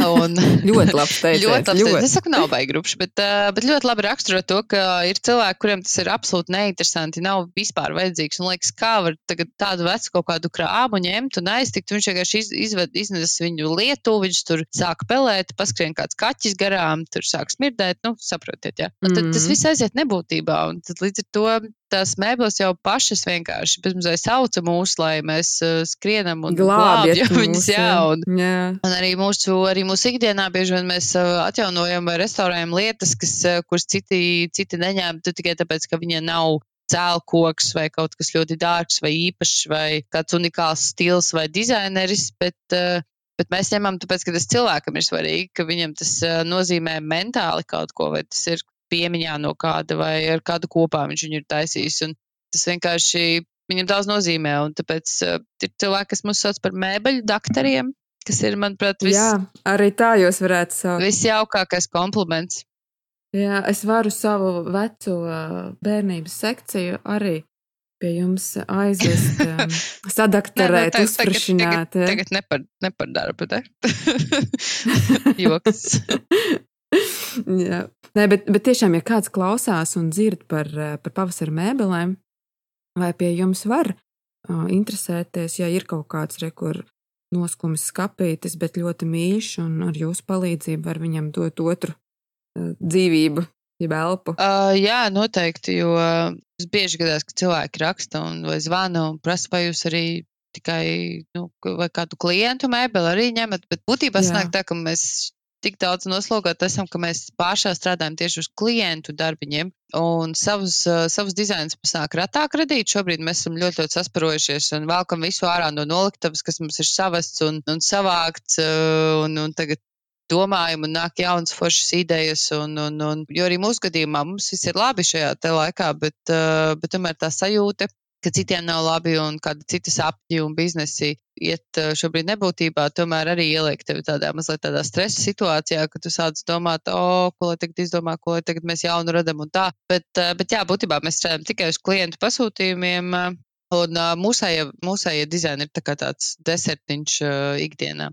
Un, [laughs] ļoti labi [laughs] teikt. ļoti labi. Ļoti. Es saku, nav baigi grūti, bet, uh, bet ļoti labi raksturo to, ka ir cilvēki, kuriem tas ir absolūti neinteresanti, nav vispār vajadzīgs. Un liekas, kā var tādu vecu kaut kādu krāmu ņemt un aiztikt. Viņš vienkārši iz, izved, iznes viņu lietu, viņš tur sāk pelēt, paskrien kāds kaķis garām, tur sāk smirdēt. Nu, saprotiet, jā. Un tad mm. tas viss aiziet nebūtībā. Un tad līdz ar to tās mēbeles jau pašas vienkārši bezmazliet sauca mūs, lai mēs uh, skrienam un glābjam viņus. Jā, un, jā. un arī mūsu, arī mūsu ikdienā bieži vien mēs uh, atjaunojam vai restaurējam lietas, kas, uh, kuras citi, citi neņēma tikai tāpēc, ka viņiem nav cēlkoks vai kaut kas ļoti dārgs vai īpašs vai kāds unikāls stils vai dizaineris, bet, uh, bet mēs ņemam tāpēc, ka tas cilvēkam ir svarīgi, ka viņam tas nozīmē mentāli kaut ko, vai tas ir piemiņā no kāda vai ar kādu kopā viņš viņu ir taisījis. Un tas vienkārši viņam daudz nozīmē. Un tāpēc uh, ir cilvēki, kas mūs sauc par mēbeļu doktoriem, kas ir, manuprāt, viss. Jā, arī tā jūs varētu saukt. Visjaukākais kompliments. Jā, es varu savu veco bērnības sekciju arī pie jums aizvest, [laughs] um, sadakterēt, Nē, uzfrišināt. Tagad, tagad, tagad nepar, nepar darbu, te. [laughs] Joks. [laughs] Jā. Nē, bet, bet tiešām, ja kāds klausās un dzird par, eh, par pavasara mēbelēm, vai pie jums var uh, interesēties, ja ir kaut kāds rekur noskumis skapītis, bet ļoti mīļš, un ar jūsu palīdzību var viņam dot otru uh, dzīvību, jeb elpu? Uh, jā, noteikti, jo es bieži gadās, ka cilvēki raksta un vai zvana un prasa, vai jūs arī tikai nu, kādu klientu mēbeli arī ņemat, bet būtībā sanāk tā, ka mēs tik daudz noslogoti esam, ka mēs pāršā strādājam tieši uz klientu darbiņiem. Un savus, uh, savus dizainus sāk retāk radīt. Šobrīd mēs esam ļoti, ļoti sasparojušies un velkam visu ārā no noliktavas, kas mums ir savests un, un savākts. Uh, un, un tagad domājam, un nāk jaunas foršas idejas. Un, un, un, jo arī mūsu gadījumā mums viss ir labi šajā laikā, bet, uh, bet tomēr tā sajūta ka citiem nav labi un kādi citi sapņi un biznesi iet eh, šobrīd nebūtībā, tomēr arī ieliek tevi tādā mazliet tādā stresa situācijā, ka tu sāc domāt, o, oh, ko lai tagad izdomā, ko lai tagad mēs jaunu radam un tā. Bet, eh, bet jā, būtībā mēs strādājam tikai uz klientu pasūtījumiem. Eh, Un mūsējie, mūsējie dizaini ir tā tāds desertiņš uh, ikdienā.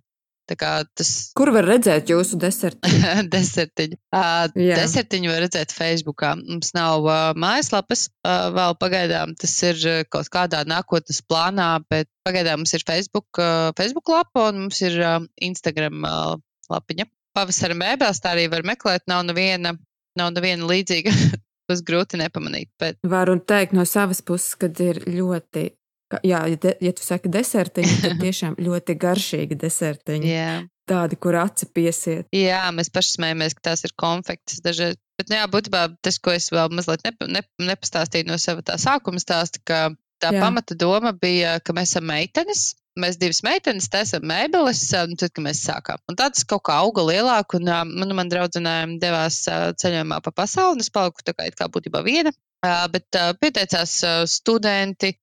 Tas... [laughs] Kur var redzēt jūsu desertiņu? [laughs] desertiņu. Uh, desertiņu var redzēt Facebook. Mums nav uh, mājaslapas uh, vēl pagaidām. Tas ir uh, kaut kādā nākotnes plānā, bet pagaidām mums ir Facebook, uh, Facebook lapa un mums ir uh, Instagram uh, lapiņa. Pavasara mēbēs tā arī var meklēt. Nav neviena, nav neviena līdzīga. [laughs] Tas grūti nepamanīt. Bet... Varu teikt no savas puses, ka ir ļoti Jā, ja, de, ja tu saki desertiņi, tad [laughs] tiešām ļoti garšīgi desertiņi. Yeah. Tādi, kur aci piesiet. Jā, mēs paši smējamies, ka tās ir konfekts dažreiz. Bet, nu, jā, būtībā tas, ko es vēl mazliet nep nep nepastāstīju no sava tā sākuma stāsta, ka tā jā. pamata doma bija, ka mēs esam meitenes. Mēs divas meitenes taisām mēbeles, un tad, kad mēs sākām. Un tāds kaut kā auga lielāk, un man, man draudzenēm devās ceļojumā pa pasauli, un es paliku tā kā, kā būtībā viena. Bet pieteicās studenti,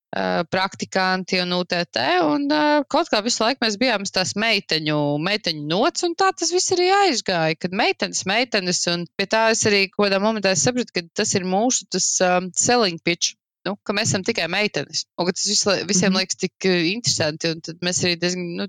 praktikanti un UTT, un kaut kā visu laiku mēs bijām tās meiteņu, meiteņu nots, un tā tas viss arī aizgāja, kad meitenes, meitenes, un pie tā es arī kādā momentā sapratu, ka tas ir mūsu tas um, selling pitch. Nu, ka mēs esam tikai meitenes. Un tas vis, visiem mm -hmm. liekas tik interesanti. Tad mēs arī diezgan nu,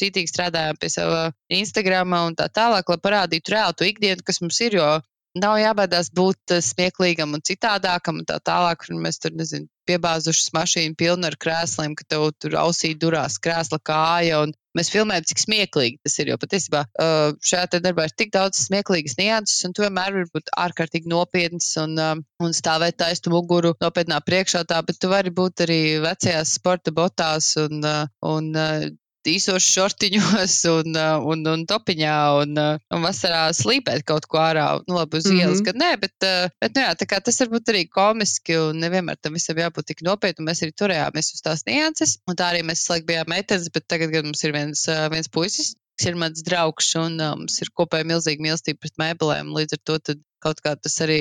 cītīgi strādājām pie sava Instagram un tā tālāk, lai parādītu reālu to ikdienu, kas mums ir. Jo Nav jābaidās būt eh, smieklīgam un citādākam, un tā tālāk. Un mēs tur, nezinu, piebāzušas mašīnu pilnu ar krēsliem, ka tev tur ausī durās krēsla kāja. Mēs filmējam, cik smieklīgi tas ir. Jo patiesībā eh, šajā darbā ir tik daudz smieklīgas nianses, un tu vienmēr vari būt ārkārtīgi nopietns un, eh, un stāvēt taisnu muguru nopietnā priekšā, bet tu vari būt arī vecajās sporta botās un, un īsos šortiņos [laughs] un, uh, un, un topiņā un, uh, un vasarā slīpēt kaut ko ārā. Nu, labi, uz mm -hmm. ielas, kad nē, bet, uh, bet nu, jā, tas var būt arī komiski un nevienmēr tam visam jābūt tik nopietnam. Mēs arī turējāmies uz tās nianses, un tā arī mēs slēgt bijām meitenes, bet tagad, mums ir viens, viens puisis, kas ir mans draugs, un mums ir kopēja milzīga mīlestība pret mēbelēm. Līdz ar to kaut kā tas arī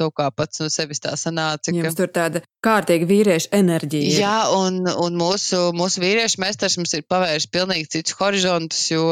kaut kā pats no sevis tā sanāca. Ka... Jums tur tāda kārtīga vīrieša enerģija. Jā, un, un mūsu, mūsu vīriešu meistars mums ir pavērs pilnīgi cits horizontus, jo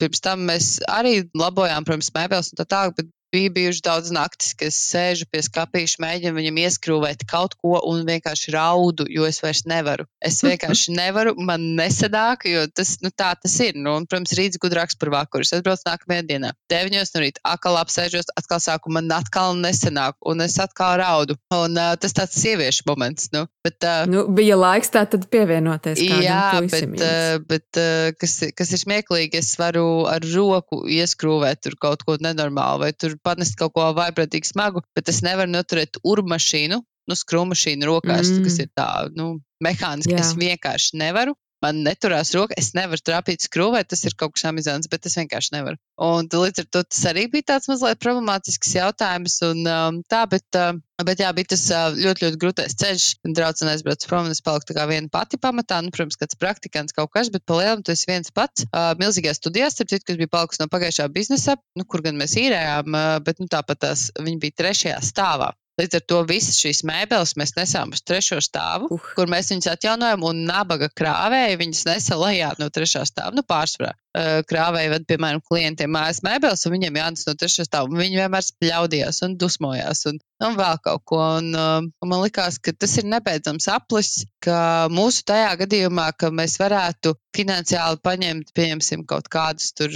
pirms tam mēs arī labojām, protams, mēbeles un tā tālāk, bet Bija bijuši daudz naktis, kas sēžu pie skāpīša, mēģina viņam ieskrūvēt kaut ko un vienkārši raudu, jo es vairs nevaru. Es [laughs] vienkārši nevaru, man nesadāk, jo tas, nu, tā tas ir. Nu, un, protams, rīts gudrāks par vakaru. Es atbraucu nākamajā dienā. Deviņos no rīta atkal apsēžos, atkal sāku, man atkal nesanāk, un es atkal raudu. Un uh, tas tāds sieviešu moments. Nu, bet, uh, nu, bija laiks tā tad pievienoties. Jā, bet, uh, bet uh, kas, kas ir smieklīgi, es varu ar roku ieskrūvēt kaut ko nenormālu vai tur panest kaut ko vaiprātīgi smagu, bet es nevaru noturēt urmašīnu, nu, skrūmašīnu rokās, mm. kas ir tā, nu, mehāniski. Es vienkārši nevaru. Man neturās roka, es nevaru trāpīt skrūvē, tas ir kaut kas amizants, bet es vienkārši nevaru. Un līdz ar to tas arī bija tāds mazliet problemātisks jautājums. Un, um, tā, bet, uh, bet jā, bija tas uh, ļoti, ļoti grūtais ceļš. Draudzenēs brauc prom, un es paliku tā kā viena pati pamatā. Nu, protams, kāds praktikants kaut kas, bet pa lielam tu esi viens pats. Uh, milzīgajās studijās, starp citu, kas bija palikusi no pagājušā biznesa, nu, kur gan mēs īrējām, uh, bet nu, tāpat tās viņi bija trešajā stāvā. Līdz ar to visas šīs mēbeles mēs nesām uz trešo stāvu, uh. kur mēs viņus atjaunojam, un nabaga krāvēji viņas nesa lejā no trešā stāva. Nu, pārsvarā krāvēji ved, piemēram, klientiem mājas mēbeles, un viņiem jānes no trešā stāva. Viņi vienmēr spļaudījās un dusmojās, un, un vēl kaut ko. Un, un man likās, ka tas ir nebeidzams aplis, ka mūsu tajā gadījumā, ka mēs varētu finansiāli paņemt, pieņemsim, kaut kādas tur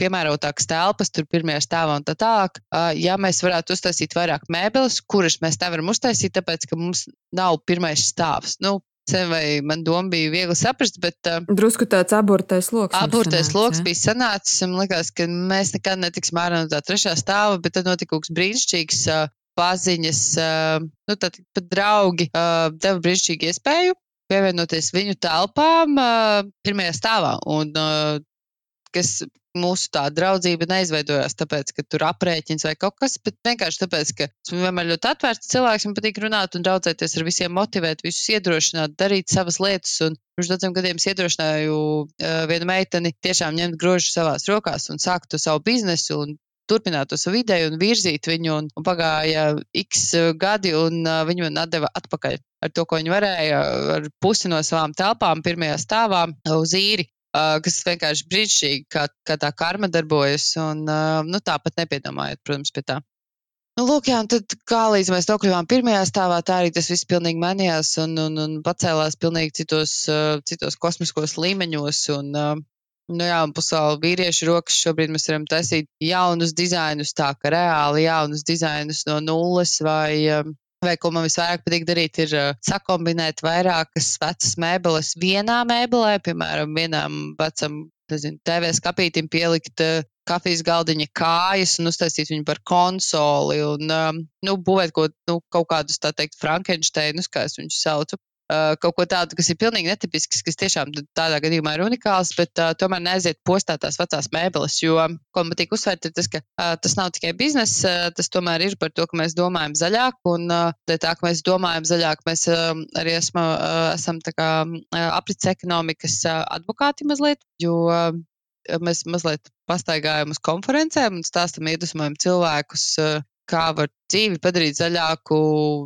piemērotākas telpas, tur pirmajā stāvā un tā tālāk, ja mēs varētu uztaisīt vairāk mēbeles, kuras mēs nevaram uztaisīt, tāpēc, ka mums nav pirmais stāvs. Nu, vai man doma bija viegli saprast, bet. Uh, Drusku tāds aburtais lokus. Aburtais lokus ja? bija sanācis, un likās, ka mēs nekad netiksim ārā no tā trešā stāva, bet tad notika kaut kas brīnišķīgs. Uh, paziņas, uh, nu, tad pat draugi uh, deva brīnišķīgu iespēju pievienoties viņu telpām uh, pirmajā stāvā. Un, uh, kas mūsu tā draudzība neizveidojās tāpēc, ka tur aprēķins vai kaut kas, bet vienkārši tāpēc, ka esmu vienmēr ļoti atvērts cilvēks, man patīk runāt un draudzēties ar visiem, motivēt, visus iedrošināt, darīt savas lietas. Un pirms daudziem gadiem es iedrošināju uh, vienu meiteni tiešām ņemt grožu savās rokās un sākt to savu biznesu un turpināt to savu ideju un virzīt viņu. Un, un pagāja x gadi, un uh, viņi man atdeva atpakaļ ar to, ko viņi varēja, ar pusi no savām telpām, pirmajā stāvā uz īri uh, kas vienkārši brīnišķīgi, kā, kā tā karma darbojas. Un, uh, nu, tāpat nepiedomājot, protams, pie tā. Nu, lūk, jā, un tad kā līdz mēs nokļuvām pirmajā stāvā, tā arī tas viss pilnīgi mainījās un, un, un pacēlās pilnīgi citos, uh, citos kosmiskos līmeņos. Un, uh, nu, jā, un pasauli vīriešu rokas šobrīd mēs varam taisīt jaunus dizainus, tā ka reāli jaunus dizainus no nulles vai. Uh, Vai ko man visvairāk patīk darīt, ir uh, sakombinēt vairākas vecas mēbeles vienā mēbelē, piemēram, vienam vecam, nezinu, TV skapītim pielikt uh, kafijas galdiņa kājas un uztaisīt viņu par konsoli un, um, nu, būvēt kaut, nu, kaut kādus, tā teikt, Frankensteinus, kā es viņus saucu. Uh, kaut ko tādu, kas ir pilnīgi netipisks, kas tiešām tādā gadījumā ir unikāls, bet uh, tomēr neaiziet postā tās vecās mēbeles. Jo, ko man patīk uzsvērt, ir tas, ka uh, tas nav tikai bizness, uh, tas tomēr ir par to, ka mēs domājam zaļāk, un uh, tā, ka mēs domājam zaļāk, mēs uh, arī esmu, uh, esam kā uh, aprits ekonomikas uh, advokāti mazliet, jo uh, mēs mazliet pastaigājam uz konferencēm un stāstam iedvesmojam cilvēkus, kā var dzīvi padarīt zaļāku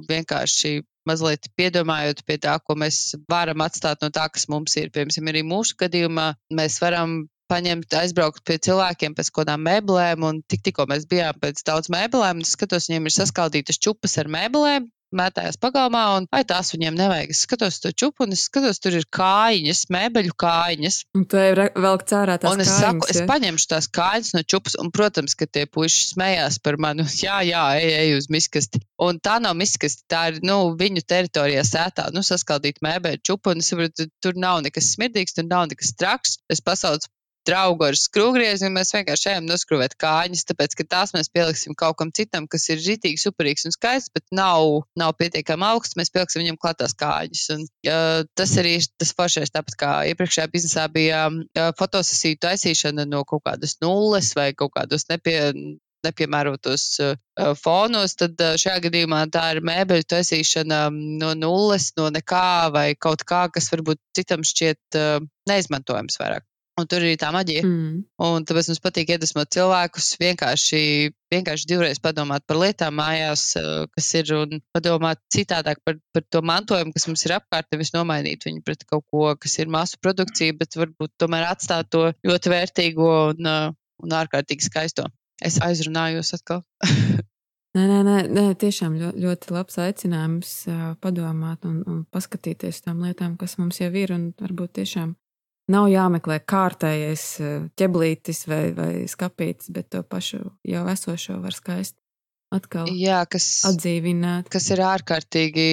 vienkārši mazliet piedomājot pie tā, ko mēs varam atstāt no tā, kas mums ir. Piemēram, arī mūsu gadījumā mēs varam paņemt, aizbraukt pie cilvēkiem pēc kaut kādām mēbelēm, un tik, tikko mēs bijām pēc daudz mēbelēm, un es skatos, viņiem ir saskaldītas čupas ar mēbelēm, mētājās pagalmā, un ai, tās viņiem nevajag. Es skatos to čupu, un es skatos, tur ir kājiņas, mēbeļu kājiņas. Un tu vēl cērā tās un es kājiņas, saku, es paņemšu tās kājiņas no čupas, un, protams, ka tie puiši smējās par mani. Jā, jā, ej, ej uz miskasti. Un tā nav miskasti, tā ir, nu, viņu teritorijā sētā, nu, saskaldīt mēbeļu čupu, un es saprotu, tur nav nekas smirdīgs, tur nav nekas traks. Es pasaucu draugu ar skrūvgriezi, un mēs vienkārši ejam noskrūvēt kājas, tāpēc, ka tās mēs pieliksim kaut kam citam, kas ir žitīgi, superīgs un skaists, bet nav, nav pietiekami augsts, mēs pieliksim viņam klātās kājas. Un, uh, tas arī tas foršais, tāpat kā iepriekšējā biznesā bija uh, fotosesiju taisīšana no kaut kādas nulles vai kaut kādos nepie, nepiemērotos uh, fonos, tad uh, šajā gadījumā tā ir mēbeļu taisīšana no nulles, no nekā vai kaut kā, kas varbūt citam šķiet uh, neizmantojams vairāk. Un tur ir tā maģija. Mm. Un tāpēc mums patīk iedvesmot cilvēkus vienkārši, vienkārši divreiz padomāt par lietām mājās, eh, kas ir, un padomāt citādāk par, par to mantojumu, kas mums ir apkārt, nevis nomainīt viņu pret kaut ko, kas ir masu produkcija, bet varbūt tomēr atstāt to ļoti vērtīgo un, eh, un ārkārtīgi skaisto. Es aizrunājos atkal. [laughs] Nē, nē, nē, nē tiešām ļoti, ļoti labs aicinājums uh, padomāt un, un paskatīties tām lietām, kas mums jau ir, un varbūt tiešām Nav jāmeklē kārtējais eh, ķeblītis vai, vai skapītis, bet to pašu jau esošo var skaisti atkal Jā, kas, atdzīvināt. Kas ir ārkārtīgi,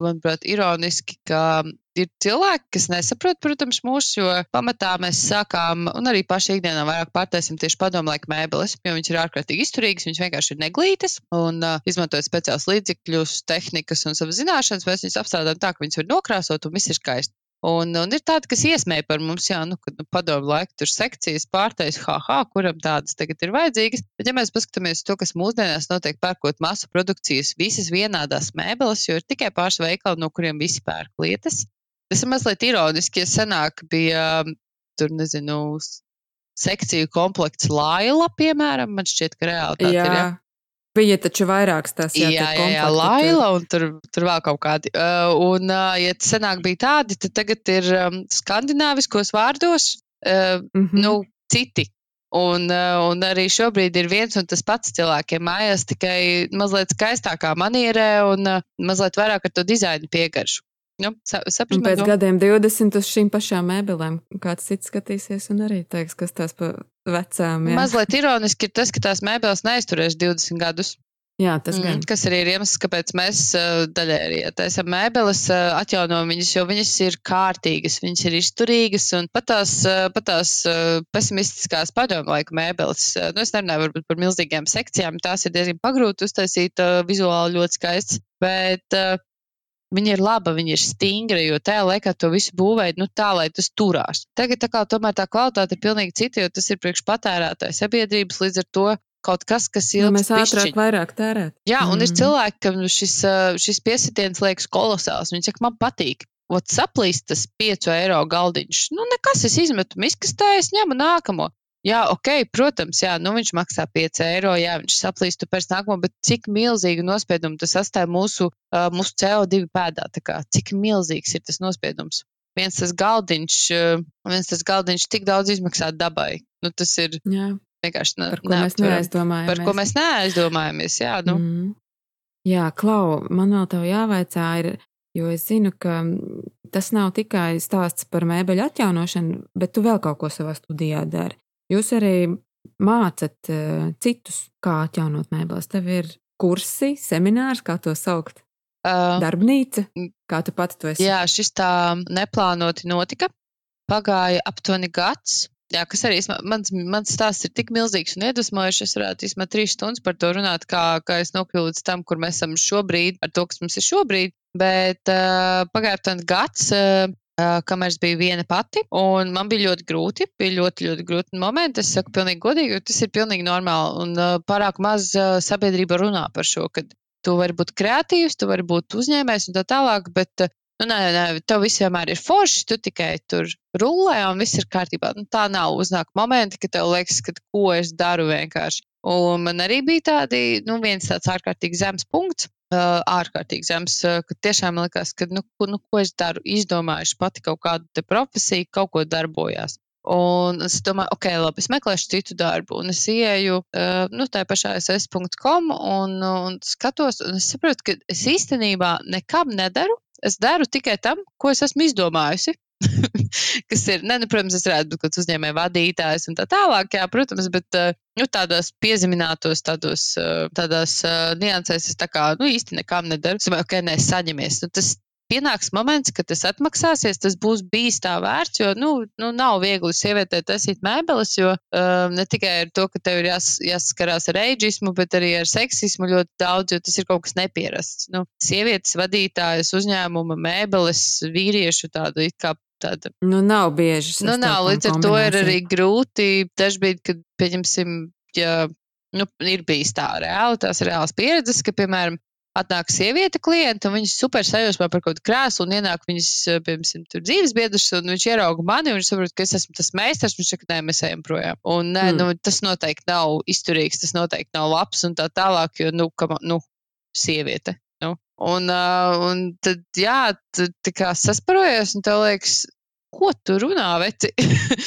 manuprāt, ironiski, ka ir cilvēki, kas nesaprot, protams, mūsu, jo pamatā mēs sākām, un arī paši ikdienā vairāk pārtaisim tieši padomu laika mēbeles, jo viņas ir ārkārtīgi izturīgas, viņas vienkārši ir neglītas, un uh, izmantojot speciālus līdzekļus, tehnikas un savas zināšanas, mēs viņus apstrādājam tā, ka viņas var nokrāsot un viss ir skaisti. Un, un ir tādi, kas iesmēja par mums, jā, nu, kad nu, padomu laiku tur sekcijas pārtais, haha, kuram tādas tagad ir vajadzīgas. Bet, ja mēs paskatāmies to, kas mūsdienās notiek pērkot masu produkcijas, visas vienādās mēbeles, jo ir tikai pāris veikali, no kuriem visi pērk lietas. Tas ir mazliet ironiski, ja senāk bija tur, nezinu, sekciju komplekts Laila, piemēram, man šķiet, ka reāli tā ir. Ja? Bija taču vairākas tās jā, jā, jā, jā Laila un tur, tur vēl kaut kādi. Uh, un, uh, ja senāk bija tādi, tad tagad ir um, skandināviskos vārdos uh, mm -hmm. nu, citi. Un, uh, un arī šobrīd ir viens un tas pats cilvēkiem mājās, tikai mazliet skaistākā manierē un uh, mazliet vairāk ar to dizainu piegaršu. Nu, saprast, pēc no... gadiem 20 uz šīm pašām mēbelēm kāds cits skatīsies un arī teiks, kas tās pa vecām. Jā. Mazliet ironiski ir tas, ka tās mēbeles neizturēs 20 gadus. Jā, tas mm, gan. Kas arī ir iemesls, kāpēc mēs daļai arī taisām mēbeles, atjaunojam viņas, jo viņas ir kārtīgas, viņas ir izturīgas un pat tās, pat tās pesimistiskās padomu laika mēbeles. Nu, es nerunāju varbūt par milzīgām sekcijām, tās ir diezgan pagrūti uztaisīt, vizuāli ļoti skaists, bet Viņa ir laba, viņa ir stingra, jo tajā laikā to visu būvēja nu, tā, lai tas turās. Tagad tā kā tomēr tā kvalitāte ir pilnīgi cita, jo tas ir priekš patērētāja sabiedrības, līdz ar to kaut kas, kas ir ilgs. Mēs ātrāk vairāk tērēt. Jā, un mm. ir cilvēki, kam šis, šis piesitiens liekas kolosāls. Viņi saka, man patīk. Ot saplīst tas 5 eiro galdiņš. Nu, nekas, es izmetu miskastē, es ņemu nākamo. Jā, ok, protams, jā, nu viņš maksā 5 eiro, jā, viņš saplīst pēc nākamo, bet cik milzīgu nospiedumu tas atstāja mūsu, uh, mūsu CO2 pēdā, tā kā cik milzīgs ir tas nospiedums. Viens tas galdiņš, uh, viens tas galdiņš tik daudz izmaksā dabai. Nu, tas ir. Jā. vienkārši ne, par ko mēs neaizdomājamies. Par ko mēs neaizdomājamies, jā. Nu. Mm. Jā, Klau, man vēl tev jāvaicā, ir, jo es zinu, ka tas nav tikai stāsts par mēbeļu atjaunošanu, bet tu vēl kaut ko savā studijā dari. Jūs arī mācat uh, citus, kā atjaunot mēbeles. Tev ir kursi, seminārs, kā to saukt. Uh, Darbnīca, kā tu pati to esi? Jā, šis tā neplānoti notika. Pagāja aptuveni gads. Jā, kas arī mans, mans stāsts ir tik milzīgs un iedvesmojošs. Es varētu vismaz trīs stundas par to runāt, kā, kā es nokļuvu līdz tam, kur mēs esam šobrīd, ar to, kas mums ir šobrīd. Bet uh, pagāja aptuveni gads, uh, kamēr es biju viena pati, un man bija ļoti grūti, bija ļoti, ļoti grūti momenti. Es saku, pilnīgi godīgi, jo tas ir pilnīgi normāli, un uh, pārāk maz uh, sabiedrība runā par šo, kad tu vari būt kreatīvs, tu vari būt uzņēmējs un tā tālāk, bet Nu, nē, nē, tev viss vienmēr ir forši, tu tikai tur rulē un viss ir kārtībā. Nu, tā nav uznāk momenti, kad tev liekas, ka ko es daru vienkārši. Un man arī bija tādi, nu, viens tāds ārkārtīgi zems punkts, ārkārtīgi zems, ka tiešām likās, ka, nu, ko, nu, ko es daru, izdomājuši pati kaut kādu profesiju, kaut ko darbojās. Un es domāju, ok, labi, es meklēšu citu darbu. Un es ieju uh, nu, tā pašā ss.com un, un skatos, un es saprotu, ka es īstenībā nekam nedaru. Es daru tikai tam, ko es esmu izdomājusi. [laughs] kas ir, ne, nu, protams, es varētu būt kāds uzņēmēja vadītājs un tā tālāk, jā, protams, bet nu, tādos piezeminātos, tādos, tādās niansēs es tā kā, nu, īsti nekām nedaru. Es domāju, ok, nē, saņemies. Nu, tas pienāks moments, kad tas atmaksāsies, tas būs bijis tā vērts, jo, nu, nu nav viegli sievietē taisīt mēbeles, jo um, ne tikai ar to, ka tev ir jās, jāsaskarās ar eidžismu, bet arī ar seksismu ļoti daudz, jo tas ir kaut kas nepierasts. Nu, sievietes vadītājas uzņēmuma mēbeles vīriešu tādu it kā tāda. Nu, nav bieži. Nu, nav, līdz ar to ir arī grūti dažbrīd, kad, pieņemsim, ja nu, ir bijis tā reāli, tās reāls pieredzes, ka, piemēram, atnāk sieviete klienta, un viņas super sajūsmā par kaut kādu krēslu, un ienāk viņas, eh, piemēram, tur dzīves biedrs, un viņš ierauga mani, un viņš saprot, ka es esmu tas meistars, viņš saka, nē, mēs ejam projām. Un nē, mm. nu, tas noteikti nav izturīgs, tas noteikti nav labs, un tā tālāk, jo, nu, ka, nu, sieviete. Un, uh, un tad, jā, tad tā kā sasparojies, un tev liekas, ko tu runā, veci?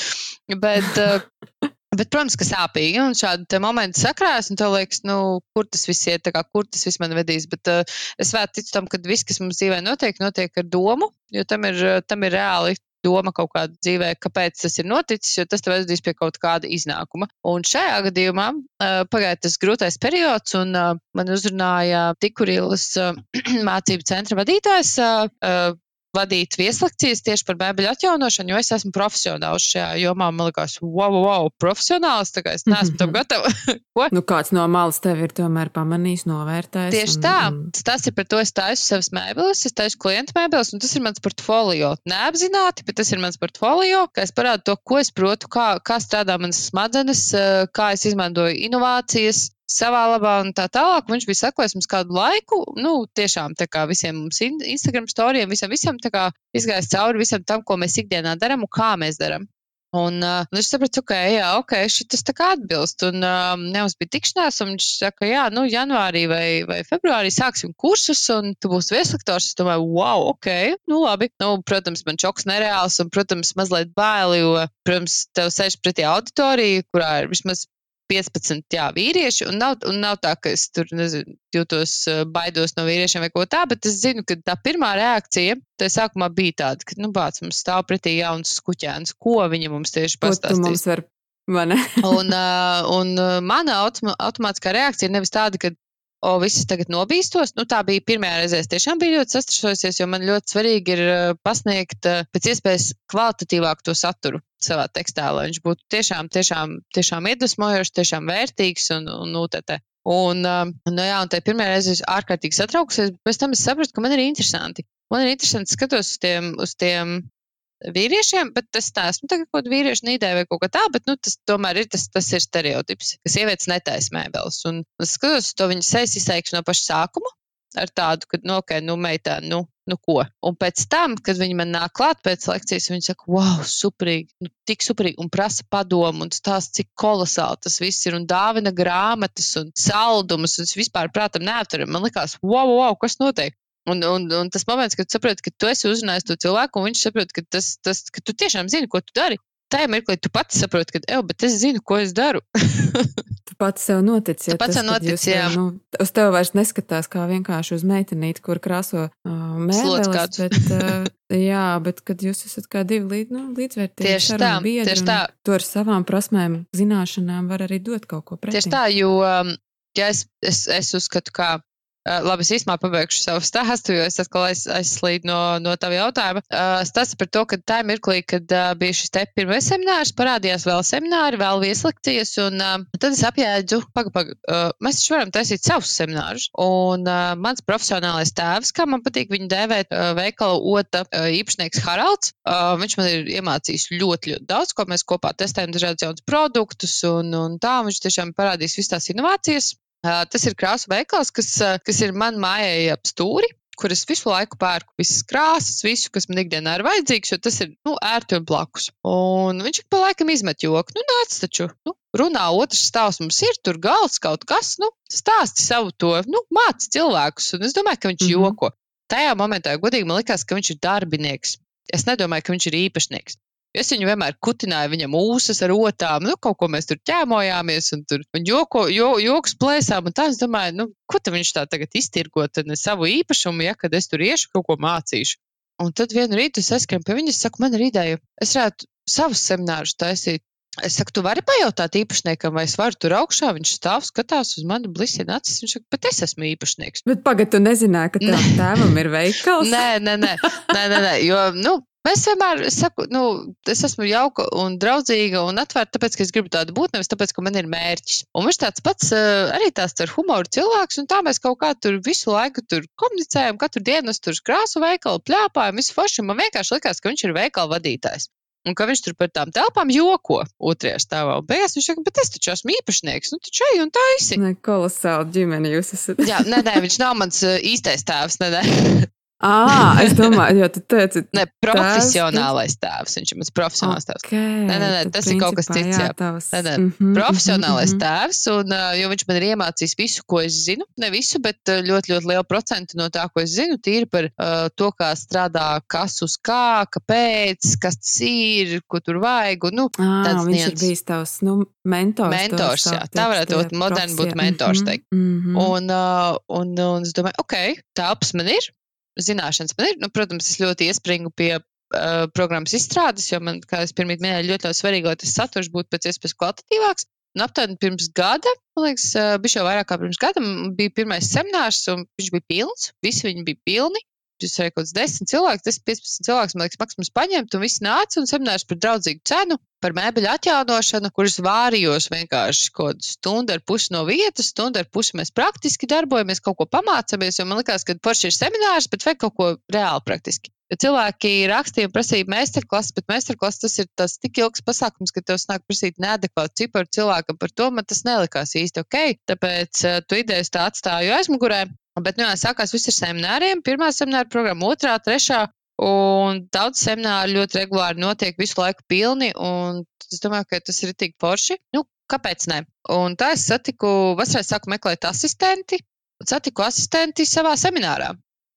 [laughs] Bet, uh, Bet, protams, ka sāpīgi. Un šādi momenti sakrājas, un tev liekas, nu, kur tas viss iet, kā, kur tas viss man vedīs. Bet uh, es vēl ticu tam, ka viss, kas mums dzīvē notiek, notiek ar domu, jo tam ir, tam ir reāli doma kaut kāda dzīvē, kāpēc tas ir noticis, jo tas tev vedīs pie kaut kāda iznākuma. Un šajā gadījumā uh, pagāja tas grūtais periods, un uh, man uzrunāja Tikurīlas uh, [clears throat] mācību centra vadītājs. Vadīt vieslekcijas tieši par mēbeļu atjaunošanu, jo es esmu profesionāls šajā jomā. Man liekas, wow, wow, profesionāls, tā kā es neesmu tam [laughs] gatava. [laughs] nu, kāds no malas tev ir tomēr pamanījis, novērtējis. Tieši un, tā, un... tas ir par to, es taisu savas mēbeles, es taisu klientu mēbeles, un tas ir mans portfolio. Neapzināti, bet tas ir mans portfolio, kā es parādu to, ko es protu, kā, kā strādā manas smadzenes, kā es izmantoju inovācijas, savā labā un tā tālāk. Viņš bija sekojis mums kādu laiku, nu, tiešām tā kā visiem mums Instagram storijiem, visam, visam tā kā izgājis cauri visam tam, ko mēs ikdienā darām un kā mēs darām. Un uh, viņš saprata, ka, jā, ok, šis tā kā atbilst. Un uh, mums bija tikšanās, un viņš saka, jā, nu, janvārī vai, vai februārī sāksim kursus, un tu būsi vieslektors. Es domāju, wow, ok, nu, labi. Nu, protams, man čoks nereāls, un, protams, mazliet baili, jo, protams, tev sēž pretī auditorija, kurā ir vismaz 15 jā, vīrieši, un nav, un nav tā, ka es tur nezinu, jūtos baidos no vīriešiem vai ko tā, bet es zinu, ka tā pirmā reakcija, tā sākumā bija tāda, ka, nu, bāc, mums stāv pretī jauns skuķēns, ko viņa mums tieši pastāstīs. Var... [laughs] un, uh, un mana automātiskā reakcija ir nevis tāda, ka o, viss tagad nobīstos. Nu, tā bija pirmā reize. Es tiešām biju ļoti sastrēsojusies, jo man ļoti svarīgi ir pasniegt pēc iespējas kvalitatīvāku to saturu savā tekstā, lai viņš būtu tiešām, tiešām, tiešām iedvesmojošs, tiešām vērtīgs un, un UTT. Un, nu jā, un tā pirmā reize es ārkārtīgi satraukusies, bet pēc tam es sapratu, ka man ir interesanti. Man ir interesanti skatos uz tiem, uz tiem vīriešiem, bet tas neesmu tagad kaut kāda vīriešu nīdē vai kaut kā tā, bet nu, tas tomēr ir, tas, tas ir stereotips, ka sievietes netaisa mēbeles. Un es skatos to viņas sejas izteikšu no paša sākuma ar tādu, ka, nu, ok, nu, meitā, nu, nu ko. Un pēc tam, kad viņi man nāk klāt pēc lekcijas, viņi saka, wow, superīgi, nu, tik superīgi, un prasa padomu, un stāsta, cik kolosāli tas viss ir, un dāvina grāmatas un saldumus, un es vispār prātam neaturam. Man likās, wow, wow, kas notiek? Un, un, un tas moments, kad tu saproti, ka tu esi uzrunājis to cilvēku, un viņš saprot, ka, tas, tas, ka tu tiešām zini, ko tu dari. Tajā mirklī tu pats saproti, ka, ej, bet es zinu, ko es daru. [laughs] tu pats sev notici. Ja, tu pats sev notici, jā. Nu, uz tevi vairs neskatās kā vienkārši uz meitenīti, kur krāso uh, mēbeles, bet, uh, [laughs] jā, bet kad jūs esat kā divi līd, nu, līdzvērtīgi tieši tā, biedri, tieši tā. Tu ar savām prasmēm, zināšanām var arī dot kaut ko pretī. Tieši tā, jo, um, ja es, es, es uzskatu, ka labi, es īstenībā pabeigšu savu stāstu, jo es atkal aiz, aizslīdu no, no tava jautājuma. Uh, stāsta par to, ka tā mirklī, kad uh, bija šis te pirmais seminārs, parādījās vēl semināri, vēl vieslekcijas, un uh, tad es apjēdzu, paga, paga, uh, mēs taču varam taisīt savus seminārus. Un uh, mans profesionālais tēvs, kā man patīk viņu dēvēt, uh, veikala ota uh, īpašnieks Haralds, uh, viņš man ir iemācījis ļoti, ļoti daudz, ko mēs kopā testējam dažādus jaunus produktus, un, un tā viņš tiešām parādīs visas tās inovācijas. Tas ir krāsu veikals, kas, kas ir man mājai ap stūri, kur es visu laiku pērku visas krāsas, visu, kas man ikdienā ir vajadzīgs, jo tas ir nu, ērti un blakus. Un viņš pa laikam izmet joku. Nu, nāc taču, nu, runā otrs stāvs mums ir, tur galds kaut kas, nu, stāsti savu to, nu, māci cilvēkus. Un es domāju, ka viņš mm -hmm. joko. Tajā momentā, godīgi, man likās, ka viņš ir darbinieks. Es nedomāju, ka viņš ir īpašnieks. Es viņu vienmēr kutināju, viņam ūsas ar otām, nu, kaut ko mēs tur ķēmojāmies, un tur un joko, jo, joks plēsām, un tā es domāju, nu, ko tad viņš tā tagad iztirgot, ne savu īpašumu, ja, kad es tur iešu kaut ko mācīšu. Un tad vienu rītu es aizskrēju pie viņas, saku, man ir ideja, es varētu savus seminārus taisīt. Es saku, tu vari pajautāt īpašniekam, vai es varu tur augšā. Viņš stāv, skatās uz mani, blisina acis. Viņš saka, bet es esmu īpašnieks. Bet pagaidi, tu nezināji, ka tev [laughs] tēvam ir veikals? nē, nē, nē, nē, nē, nē, jo, nu, Mēs vienmēr saku, nu, es esmu jauka un draudzīga un atvērta, tāpēc, ka es gribu tādu būt, nevis tāpēc, ka man ir mērķis. Un viņš tāds pats arī tāds ar humoru cilvēks, un tā mēs kaut kā tur visu laiku tur komunicējam, katru dienu es tur krāsu veikalu, pļāpājam, visu forši. Man vienkārši likās, ka viņš ir veikala vadītājs. Un ka viņš tur par tām telpām joko otrajā stāvā. Un beigās viņš saka, bet es taču esmu īpašnieks. Nu, taču ej un taisi. Ne, kolosāli ģimeni jūs esat. Jā, nē, nē, viņš nav mans īstais tēvs. Nē, nē. Ah, es domāju, jo tu teici, ne, profesionālais tēvs. Viņš ir mans profesionāls tēvs. Okay, nē, nē, nē tas ir kaut kas cits. Jā, tavs... nē, nē, mm -hmm, profesionālais mm -hmm. tēvs, un jo viņš man ir iemācījis visu, ko es zinu. Ne visu, bet ļoti, ļoti lielu procentu no tā, ko es zinu, tīri par uh, to, kā strādā, kas uz kā, kāpēc, kas tas ir, ko tur vajag. Un, nu, ah, viņš nians. ir bijis tavs nu, mentors. Mentors, jā, tā varētu būt moderni būt mentors. Mm -hmm, mm -hmm. Un, uh, un, un es domāju, ok, tāps man ir zināšanas man ir. Nu, protams, es ļoti iespringu pie uh, programmas izstrādes, jo man, kā es pirmie minēju, ļoti, ļoti svarīgi, lai tas saturs būtu pēc iespējas kvalitatīvāks. Un aptuveni pirms gada, man liekas, uh, bija jau vairāk kā pirms gada, bija pirmais seminārs, un viņš bija pilns. Visi viņi bija pilni. Jūs arī kaut kāds 10 cilvēks, 10, 15 cilvēks, man liekas, maksimums paņemt, un visi nāca un seminārs par draudzīgu cenu, par mēbeļu atjaunošanu, kuras vārījos vienkārši kaut kādu stundu ar pusi no vietas, stundu ar pusi mēs praktiski darbojamies, kaut ko pamācāmies, jo man liekas, ka forši ir seminārs, bet vajag kaut ko reāli praktiski. Ja cilvēki rakstīja prasīja meistarklases, bet meistarklases tas ir tas tik ilgs pasākums, ka tev sāk prasīt neadekvātu ciparu cilvēkam. Par to man tas nelikās īsti ok. Tāpēc uh, tu idejas tā atstāju aizmugurē. Bet, nu, jā, sākās viss ar semināriem. Pirmā semināra programma, otrā, trešā. Un daudz semināru ļoti regulāri notiek visu laiku pilni. Es domāju, ka tas ir tik forši. Nu, kāpēc ne? Un tā es satiku, vasarā sāku meklēt asistenti. Satiku asistenti savā seminārā.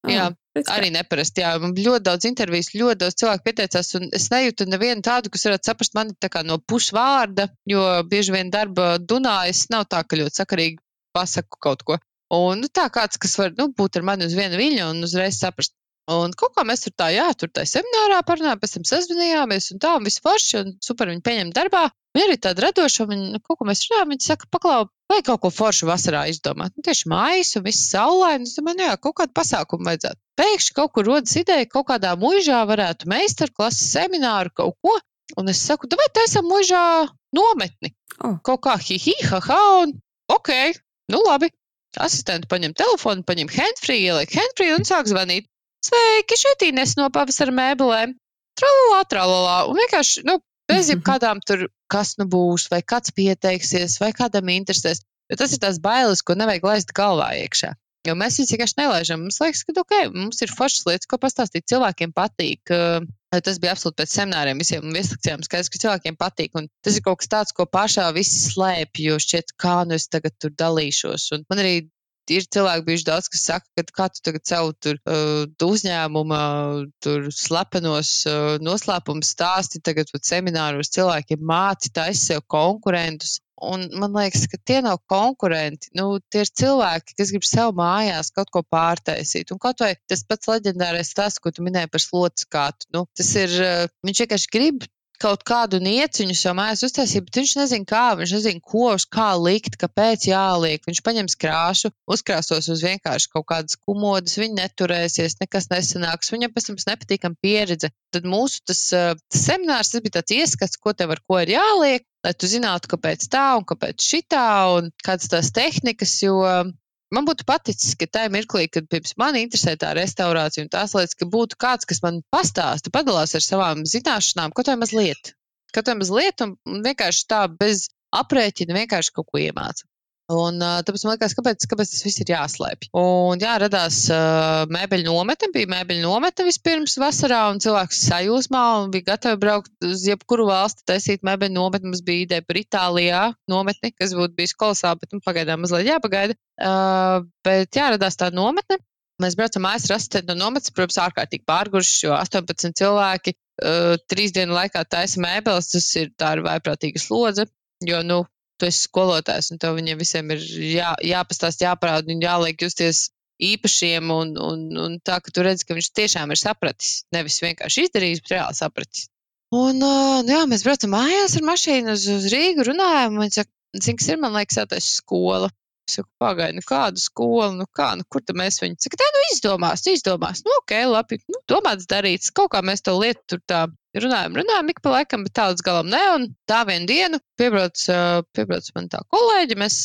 Oh, jā, arī neparasti. Jā, man ļoti daudz intervijas, ļoti daudz cilvēku pieteicās, un es nejūtu nevienu tādu, kas varētu saprast mani no pusvārda, jo bieži vien darba dunājas nav tā, ka ļoti sakarīgi pasaku kaut ko. Un nu, tā kāds, kas var nu, būt ar mani uz vienu viļņu un uzreiz saprast. Un kaut kā mēs tur tā, jā, tur tā seminārā parunājām, pēc tam sazvanījāmies un tā, un viss forši, un super viņi pieņem darbā. Viņa arī tāda radoša, un nu, kaut ko mēs runājam, viņa saka, paklau, vai kaut ko foršu vasarā izdomāt. Nu, tieši mājas un viss saulaini, es domāju, nu jā, kaut kādu pasākumu vajadzētu. Pēkšņi kaut kur rodas ideja, kaut kādā muižā varētu meistarklases semināru kaut ko, un es saku, vai taisam muižā nometni. Oh. Kaut kā hihi, ha, ha, un ok, nu labi. Asistenti paņem telefonu, paņem handfree, ieliek handfree un sāk zvanīt. Sveiki, šeit Ines no pavasara mēbelēm. Tralalā, tralalā. Un vienkārši, nu, bez jebkādām tur, kas nu būs, vai kāds pieteiksies, vai kādam interesēs. Jo tas ir tās bailes, ko nevajag laist galvā iekšā. Jo mēs viņus vienkārši nelaižam. Mums liekas, ka ok, mums ir foršas lietas, ko pastāstīt. Cilvēkiem patīk. Tas bija absolūti pēc semināriem, visiem vieslekcijām. Skaidrs, ka cilvēkiem patīk. Un tas ir kaut kas tāds, ko pašā visi slēpj, jo šķiet, kā nu es tagad tur dalīšos. Un man arī ir cilvēki bijuši daudz, kas saka, ka kā tu tagad savu tur uh, uzņēmuma, tur slepenos uh, noslēpumus stāsti tagad pat semināros cilvēkiem māci taisa sev konkurentus. Un man liekas, ka tie nav konkurenti. Nu, tie ir cilvēki, kas grib sev mājās kaut ko pārtaisīt. Un kaut vai tas pats leģendārais stāsts, ko tu minēji par slotas kātu. Nu, tas ir, viņš vienkārši grib kaut kādu nieciņu sev mājās uztaisīt, bet viņš nezina, kā, viņš nezina, ko uz kā likt, kāpēc jāliek. Viņš paņems krāšu, uzkrāsos uz vienkārši kaut kādas kumodas, viņi neturēsies, nekas nesanāks, viņam pēc tam nepatīkam pieredze. Tad mūsu tas, tas seminārs, tas bija tāds ieskats, ko tev ar ko ir jāliek, lai tu zinātu, kāpēc tā un kāpēc šitā un kādas tās tehnikas, jo man būtu paticis, ka tajā mirklī, kad pirms man interesē tā restaurācija un tās lietas, ka būtu kāds, kas man pastāsta, padalās ar savām zināšanām, kaut vai mazliet. Kaut vai mazliet un vienkārši tā bez aprēķina vienkārši kaut ko iemāca. Un, tāpēc man liekas, kāpēc, kāpēc tas viss ir jāslēpj. Un jā, radās uh, mēbeļu nometne, bija mēbeļu nometne vispirms vasarā, un cilvēks sajūsmā un bija gatavi braukt uz jebkuru valsti, taisīt mēbeļu nometni. Mums bija ideja par Itālijā nometni, kas būtu bijis kolosāli, bet nu, pagaidām mazliet jāpagaida. Uh, bet jā, radās tā nometne. Mēs braucam mājās, rastet no nometnes, protams, ārkārtīgi pārguruši, jo 18 cilvēki uh, trīs dienu laikā taisa mēbeles, tas ir tā ir vaiprātīga slodze. Jo, nu, tu esi skolotājs, un tev viņiem visiem ir jā, jāpastāst, jāparāda un jāliek justies īpašiem, un, un, un tā, ka tu redzi, ka viņš tiešām ir sapratis. Nevis vienkārši izdarījis, bet reāli sapratis. Un, uh, jā, mēs braucam mājās ar mašīnu uz, uz Rīgu, runājam, un viņš saka, cik tas ir, man liekas, tā skola. Es saku, pagaidi, nu kādu skolu, nu kā, nu kur tad mēs viņu? Saka, tā nu izdomās, izdomās. Nu, ok, labi, nu, domāts darīts. Kaut kā mēs to lietu tur tā runājam, runājam ik pa laikam, bet tā līdz galam ne. Un tā vienu dienu piebrauc, piebrauc man tā kolēģi, mēs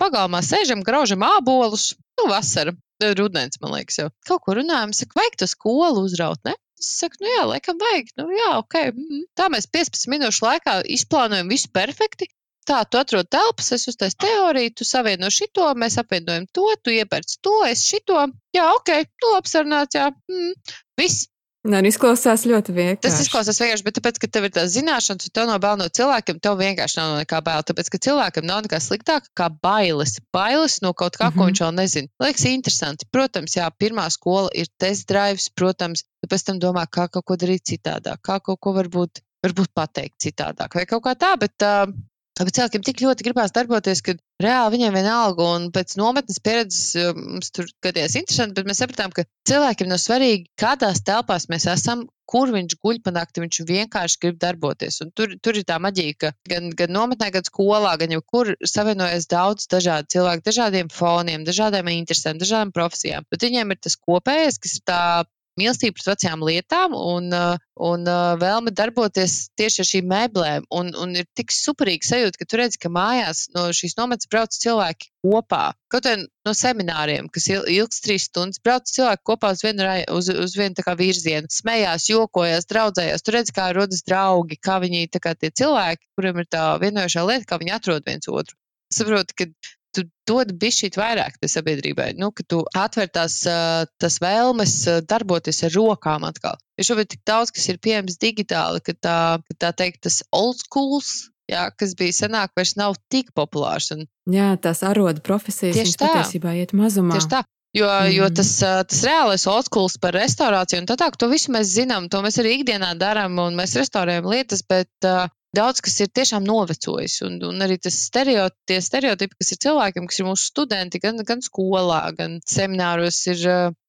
pagalmā sēžam, graužam ābolus, nu, vasara, rudens, man liekas, jau kaut ko runājam. Saka, vajag to skolu uzraut, ne? Es saku, nu jā, laikam vajag. Nu jā, ok. Mm. Tā mēs 15 minūšu laikā izplānojam visu perfekti tā, tu atrod telpas, es uztaisu teoriju, tu savieno šito, mēs apvienojam to, tu iepērci to, es šito. Jā, ok, nu labi sarunāts, jā. Mm, viss. Nē, nu, izklausās ļoti vienkārši. Tas izklausās vienkārši, bet tāpēc, ka tev ir tās zināšanas, un tev nav bail no cilvēkiem, tev vienkārši nav nekā bail. Tāpēc, ka cilvēkam nav nekā sliktāka kā bailes. Bailes no kaut kā, mm -hmm. ko mhm. viņš vēl nezina. Liekas, interesanti. Protams, jā, pirmā skola ir test drives, protams, tu pēc tam domā, kā kaut ko darīt citādāk, kā kaut ko varbūt, varbūt pateikt citādāk, vai kaut kā tā, bet uh, Bet cilvēkiem tik ļoti gribās darboties, ka reāli viņiem vienalga, un pēc nometnes pieredzes mums tur gadījās interesanti, bet mēs sapratām, ka cilvēkiem nav svarīgi, kādās telpās mēs esam, kur viņš guļ pa nakti, viņš vienkārši grib darboties. Un tur, tur ir tā maģija, ka gan, gan nometnē, gan skolā, gan jebkur savienojas daudz dažādu cilvēku, dažādiem foniem, dažādiem interesēm, dažādām profesijām. Bet viņiem ir tas kopējais, kas ir tā mīlestība pret vecajām lietām un, uh, un uh, vēlme darboties tieši ar šīm mēblēm. Un, un ir tik superīgi sajūta, ka tu redzi, ka mājās no šīs nometnes brauc cilvēki kopā. Kaut arī no semināriem, kas ilgs trīs stundas, brauc cilvēki kopā uz vienu, uz, uz vienu virzienu, smējās, jokojās, draudzējās. Tur redz, kā rodas draugi, kā viņi, kā tie cilvēki, kuriem ir tā vienojošā lieta, kā viņi atrod viens otru. Saprotu, ka tu dod bišķīt vairāk sabiedrībai, nu, ka tu atver tās, tās vēlmes darboties ar rokām atkal. Jo šobrīd tik daudz, kas ir pieejams digitāli, ka tā, ka tā teikt, tas old schools, jā, kas bija senāk, vairs nav tik populārs. Un... Jā, tās arodu profesijas tieši tā. patiesībā iet mazumā. Tieši tā. Jo, mm. jo tas, tas reālais oldschools par restaurāciju un tā tālāk, to visu mēs zinām, to mēs arī ikdienā darām un mēs restaurējam lietas, bet uh, daudz kas ir tiešām novecojis. Un, un arī tas stereot, stereotipi, kas ir cilvēkiem, kas ir mūsu studenti, gan, gan skolā, gan semināros, ir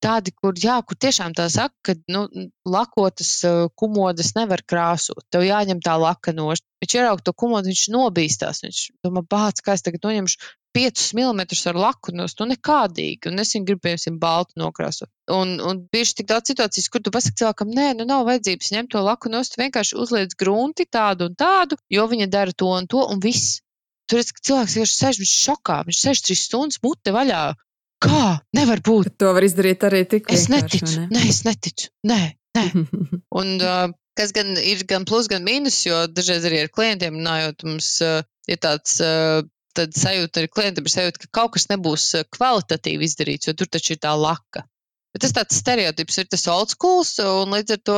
tādi, kur, jā, kur tiešām tā saka, ka nu, lakotas kumodas nevar krāsot. Tev jāņem tā laka nost. Viņš ieraug to kumodu, viņš nobīstās. Viņš domā, bāc, kā es tagad noņemšu 5 mm ar laku nost, nu nekādīgi, un es viņu gribu, piemēram, baltu nokrāsot. Un, un bieži tik daudz situācijas, kur tu pasaki cilvēkam, nē, nu nav vajadzības ņemt to laku nost, vienkārši uzliec grunti tādu un tādu, jo viņa dara to un to, un viss. Tur ka cilvēks vienkārši sēž, viņš šokā, viņš sēž trīs stundas mute vaļā. Kā? Nevar būt. To var izdarīt arī tik. Es neticu. Nē, es neticu. Nē, nē. [laughs] un, uh, kas gan ir gan plus, gan mīnus, jo dažreiz arī ar klientiem runājot, mums uh, ir tāds uh, tad sajūta arī klientam ir sajūta, ka kaut kas nebūs eh, kvalitatīvi izdarīts, jo tur taču ir tā laka. Bet tas tāds stereotips ir tas old schools, un līdz ar to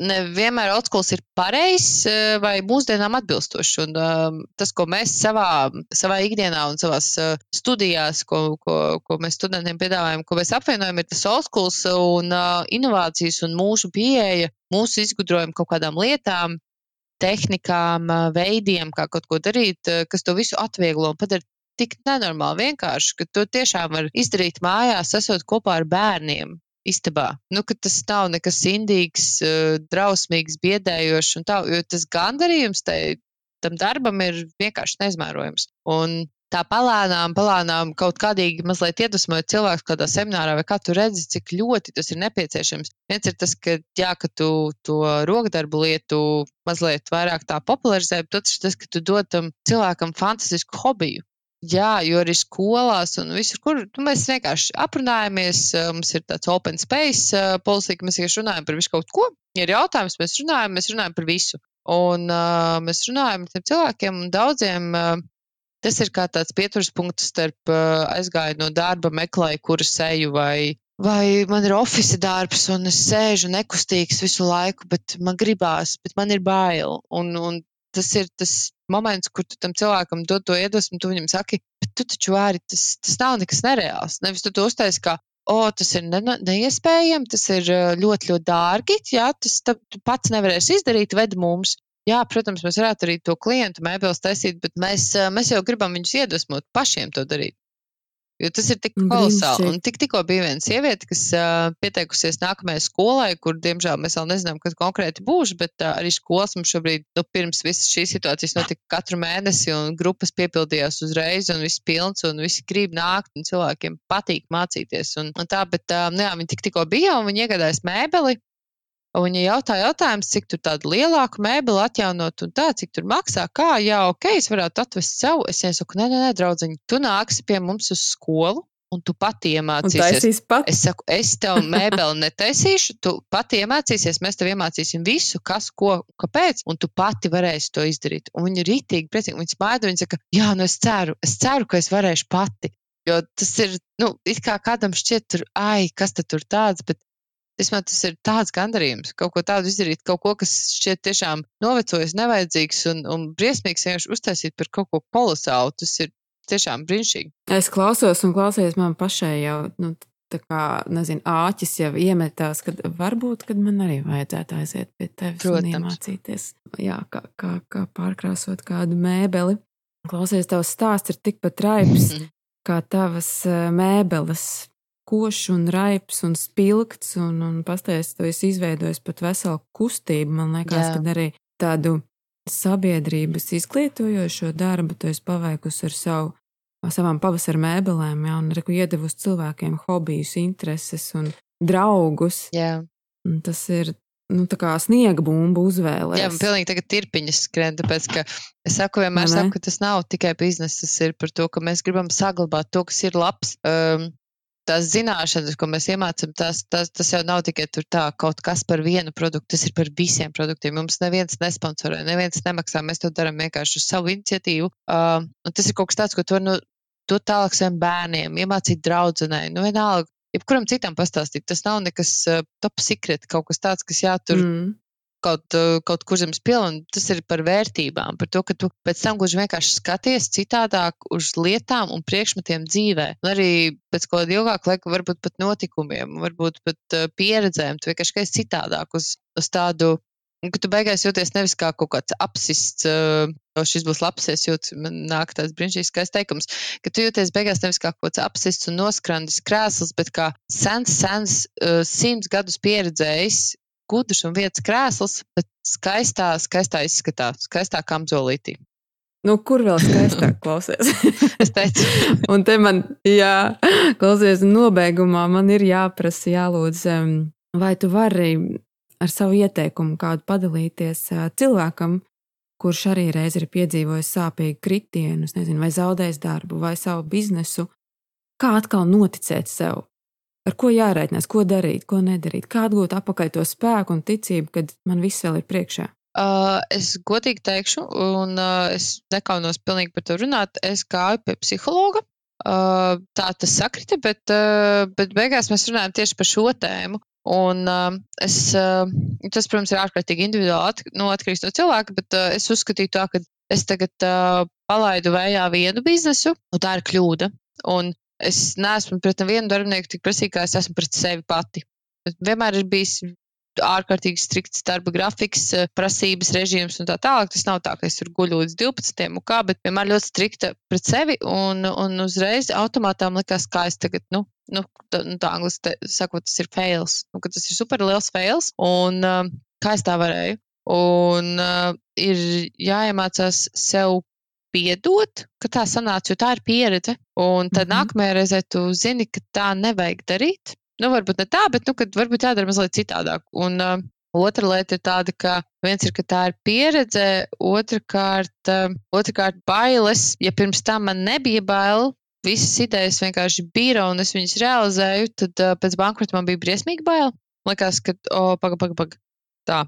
nevienmēr oldschools ir pareizs eh, vai mūsdienām atbilstošs. Un uh, tas, ko mēs savā, savā ikdienā un savās uh, studijās, ko, ko, ko mēs studentiem piedāvājam, ko mēs apvienojam, ir tas oldschools un uh, inovācijas un mūsu pieeja, mūsu izgudrojumi kaut kādām lietām, tehnikām, veidiem, kā kaut ko darīt, kas to visu atvieglo un padara tik nenormāli vienkārši, ka to tiešām var izdarīt mājās, esot kopā ar bērniem istabā. Nu, tas nav nekas indīgs, eh, drausmīgs, biedējošs un tā, jo tas gandarījums tai, tam darbam ir vienkārši neizmērojams. Un tā palēnām, palēnām kaut kādīgi mazliet iedvesmojot cilvēku kādā seminārā, vai kā tu redzi, cik ļoti tas ir nepieciešams. Viens ir tas, ka, jā, ka tu to rokdarbu lietu mazliet vairāk tā popularizē, bet otrs tas, ka tu dod tam cilvēkam fantastisku hobiju. Jā, jo arī skolās un visur, kur nu, mēs vienkārši aprunājamies, mums ir tāds open space politika, ka mēs vienkārši runājam par visu kaut ko. Ja ir jautājums, mēs runājam, mēs runājam par visu. Un uh, mēs runājam ar tiem cilvēkiem, un daudziem uh, tas ir kā tāds pieturas punkts starp uh, aizgāju no darba, meklēju, kur es eju, vai, vai man ir oficiāls darbs, un es sēžu nekustīgs visu laiku, bet man gribās, bet man ir bail. Un, un tas ir tas moments, kur tu tam cilvēkam dod to iedvesmu, tu viņam saki, bet tu taču vari, tas, tas nav nekas nereāls. Nevis tu to uztaisi kā, o, tas ir ne, neiespējami, tas ir ļoti, ļoti dārgi, jā, tas tu pats nevarēsi izdarīt, ved mums. Jā, protams, mēs varētu arī to klientu mēbeles taisīt, bet mēs, mēs jau gribam viņus iedvesmot pašiem to darīt. Jo tas ir tik kolosāli. Un tik, tikko bija viena sieviete, kas uh, pieteikusies nākamajai skolai, kur, diemžēl, mēs vēl nezinām, kas konkrēti būs, bet uh, arī skolas mums šobrīd, nu, pirms visas šīs situācijas notika katru mēnesi, un grupas piepildījās uzreiz, un viss pilns, un visi grib nākt, un cilvēkiem patīk mācīties. Un, un tā, bet, uh, nu, jā, viņi tik, tikko bija, un viņi iegādājās mēbeli, Un viņa jautā jautājums, cik tur tādu lielāku mēbeli atjaunot un tā, cik tur maksā, kā, jā, ok, es varētu atvest savu. Es viņai saku, nē, nē, nē, draudziņ, tu nāksi pie mums uz skolu. Un tu pati iemācīsies. Pat? Es saku, es tev mēbeli netaisīšu, tu pati iemācīsies, mēs tev iemācīsim visu, kas, ko, kāpēc, un tu pati varēsi to izdarīt. Un viņa ir rītīgi priecīga. Viņa smaida, viņa saka, jā, nu es ceru, es ceru, ka es varēšu pati. Jo tas ir, nu, it kā kādam šķiet, tur, ai, kas tur tāds, bet Vismaz tas ir tāds gandarījums, kaut ko tādu izdarīt, kaut ko, kas šķiet tiešām novecojis, nevajadzīgs un, un briesmīgs, vienkārši uztaisīt par kaut ko kolosālu. Tas ir tiešām brīnišķīgi. Es klausos un klausies man pašai jau. Nu, Tā kā, nezinu, āķis jau iemetās, kad varbūt, kad man arī vajadzētu aiziet pie tevis Protams. un iemācīties, jā, kā, kā, kā pārkrāsot kādu mēbeli. Klausies, tavs stāsts ir tikpat raips [laughs] kā tavas eh, mēbeles košs un raips un spilgts, un, un pastāstījis, to esi izveidojis pat veselu kustību. Man liekas, ka arī tādu sabiedrības izglītojošo darbu tu esi paveikusi ar savu, savām pavasara mēbelēm, ja, un arī iedevusi cilvēkiem hobijus, intereses un draugus. Jā. Un tas ir nu, tā kā sniega bumba uzvēlēts. Jā, man pilnīgi tagad tirpiņas skrien, tāpēc, ka es saku, vienmēr saku, ka tas nav tikai biznesa, tas ir par to, ka mēs gribam saglabāt to, kas ir labs. Um, tās zināšanas, ko mēs iemācām, tas, tas, tas jau nav tikai tā, kaut kas par vienu produktu, tas ir par visiem produktiem. Mums neviens nesponsorē, neviens nemaksā, mēs to darām vienkārši uz savu iniciatīvu. Uh, tas ir kaut kas tāds, ko tu vari no, dot tālāk saviem bērniem, iemācīt draudzenei, nu vienalga. Jebkuram citam pastāstīt, tas nav nekas uh, top secret, kaut kas tāds, kas jātur mm kaut, eh, kaut kur zemes pilna. Tas ir par vērtībām, par to, ka tu pēc tam gluži vienkārši skaties citādāk uz lietām un priekšmetiem dzīvē. Un arī pēc kaut kāda ilgāka laika, varbūt pat notikumiem, varbūt pat uh, pieredzēm. Tu vienkārši esi citādāk uz, uz tādu. Un, ka tu beigās jūties nevis kā kaut kāds apsists, uh, šis būs labs, es jūtu, man nāk tāds brīnišķīgs skaists teikums, ka tu jūties beigās nevis kā kaut kāds apsists un noskrandis krēsls, bet kā sens, sens, uh, simts gadus pieredzējis, gudrs un vietas krēsls, bet skaistā, skaistā izskatā, skaistā kamzolītī. Nu, kur vēl skaistāk klausies? [laughs] es teicu, [laughs] un te man, jā, klausies, nobeigumā man ir jāprasa, jālūdz, vai tu vari ar savu ieteikumu kādu padalīties cilvēkam, kurš arī reiz ir piedzīvojis sāpīgu kritienu, nezinu, vai zaudējis darbu, vai savu biznesu, kā atkal noticēt sev, ar ko jārēķinās, ko darīt, ko nedarīt, kā atgūt atpakaļ to spēku un ticību, kad man viss vēl ir priekšā. Uh, es godīgi teikšu, un uh, es nekaunos pilnīgi par to runāt. Es gāju pie psihologa. Uh, tā tas sakrita, bet, uh, bet beigās mēs runājam tieši par šo tēmu. Un, uh, es, uh, tas, protams, ir ārkārtīgi individuāli at, nu, atkarīgs no cilvēka, bet uh, es uzskatīju tā, ka es tagad uh, palaidu vējā vienu biznesu, un tā ir kļūda. Un es neesmu pret nevienu darbinieku tik prasīga, kā es esmu pret sevi pati. Vienmēr ir bijis ārkārtīgi strikts darba grafiks, eh, prasības režīms un tā tālāk. Tas nav tā, ka es tur guļu līdz 12. un kā, bet vienmēr ļoti strikta pret sevi un, un uzreiz automātām likās, kā es tagad, nu, nu tā, nu, tā angliski sakot, tas ir fails, nu, ka tas ir super liels fails un uh, kā es tā varēju. Un uh, ir jāiemācās sev piedot, ka tā sanāca, jo tā ir pieredze. Un tad mm -hmm. nākamajā reizē tu zini, ka tā nevajag darīt. Nu, varbūt ne tā, bet, nu, varbūt jādara mazliet citādāk. Un uh, otra lieta ir tāda, ka viens ir, ka tā ir pieredze, otrkārt, otrkārt bailes. Ja pirms tam man nebija bail, visas idejas vienkārši bija un es viņas realizēju, tad uh, pēc bankrota man bija briesmīgi bail. Likās, ka, oh, paga, paga, paga. Tā.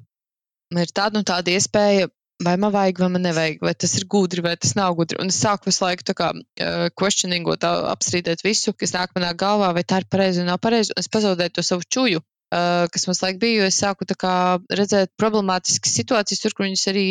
Ir tāda, nu, tāda iespēja vai man vajag, vai man nevajag, vai tas ir gudri, vai tas nav gudri. Un es sāku visu laiku kā uh, questioningot, apstrīdēt visu, kas nāk manā galvā, vai tā ir pareizi vai nav pareizi. Un es pazaudēju to savu čuju, uh, kas man laik bija, jo es sāku kā redzēt problemātiskas situācijas tur, kur viņas arī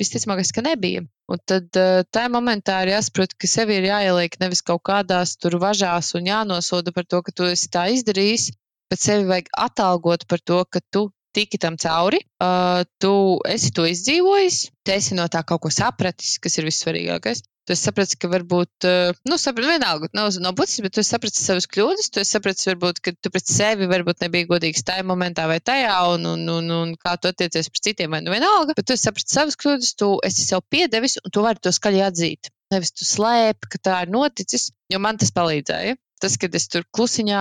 visticamākais, ka nebija. Un tad uh, tajā momentā ir jāsaprot, ka sev ir jāieliek nevis kaut kādās tur važās un jānosoda par to, ka tu esi tā izdarījis, bet sevi vajag atalgot par to, ka tu tiki tam cauri, uh, tu esi to izdzīvojis, tu esi no tā kaut ko sapratis, kas ir vissvarīgākais. Tu saprati, ka varbūt, uh, nu, saprati, vienalga, nav no puses, bet tu saprati savas kļūdas, tu saprati, varbūt, ka tu pret sevi varbūt nebija godīgs tajā momentā vai tajā, un, un, un, un kā tu attiecies pret citiem, vai nu vienalga, bet tu saprati savas kļūdas, tu esi sev piedevis, un tu vari to skaļi atzīt. Nevis tu slēpi, ka tā ir noticis, jo man tas palīdzēja. Tas, kad es tur klusiņā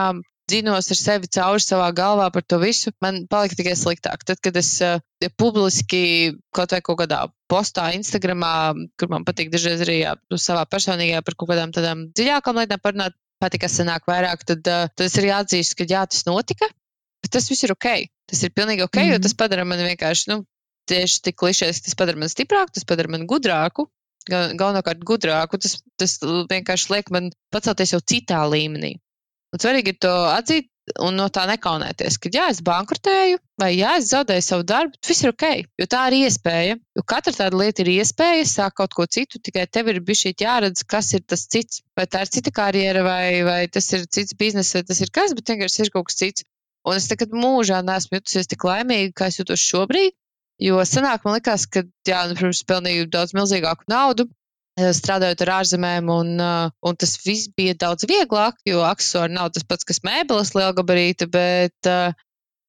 dzinos ar sevi cauri savā galvā par to visu, man palika tikai sliktāk. Tad, kad es uh, publiski kaut vai kaut kādā postā, Instagramā, kur man patīk dažreiz arī jā, nu, savā personīgajā par kaut kādām tādām dziļākām lietām parunāt, patīk, kas sanāk vairāk, tad, uh, tad es arī atzīstu, ka jā, tas notika, bet tas viss ir ok. Tas ir pilnīgi ok, mm -hmm. jo mhm. tas padara mani vienkārši, nu, tieši tik klišēs, tas padara mani stiprāku, tas padara mani gudrāku. Galvenokārt gudrāku, tas, tas vienkārši liek man pacelties jau citā līmenī. Un svarīgi ir to atzīt un no tā nekaunēties, ka, ja es bankrotēju vai ja es zaudēju savu darbu, tas viss ir ok, jo tā ir iespēja. Jo katra tāda lieta ir iespēja sākt kaut ko citu, tikai tev ir bijis jāredz, kas ir tas cits. Vai tā ir cita karjera, vai, vai tas ir cits bizness, vai tas ir kas, bet vienkārši ir kaut kas cits. Un es nekad mūžā neesmu jutusies tik laimīga, kā es jūtos šobrīd. Jo senāk man likās, ka, jā, nu, protams, pelnīju daudz milzīgāku naudu, strādājot ar ārzemēm, un, uh, un tas viss bija daudz vieglāk, jo accessori nav tas pats, kas mēbeles lielgabarīta, bet, uh,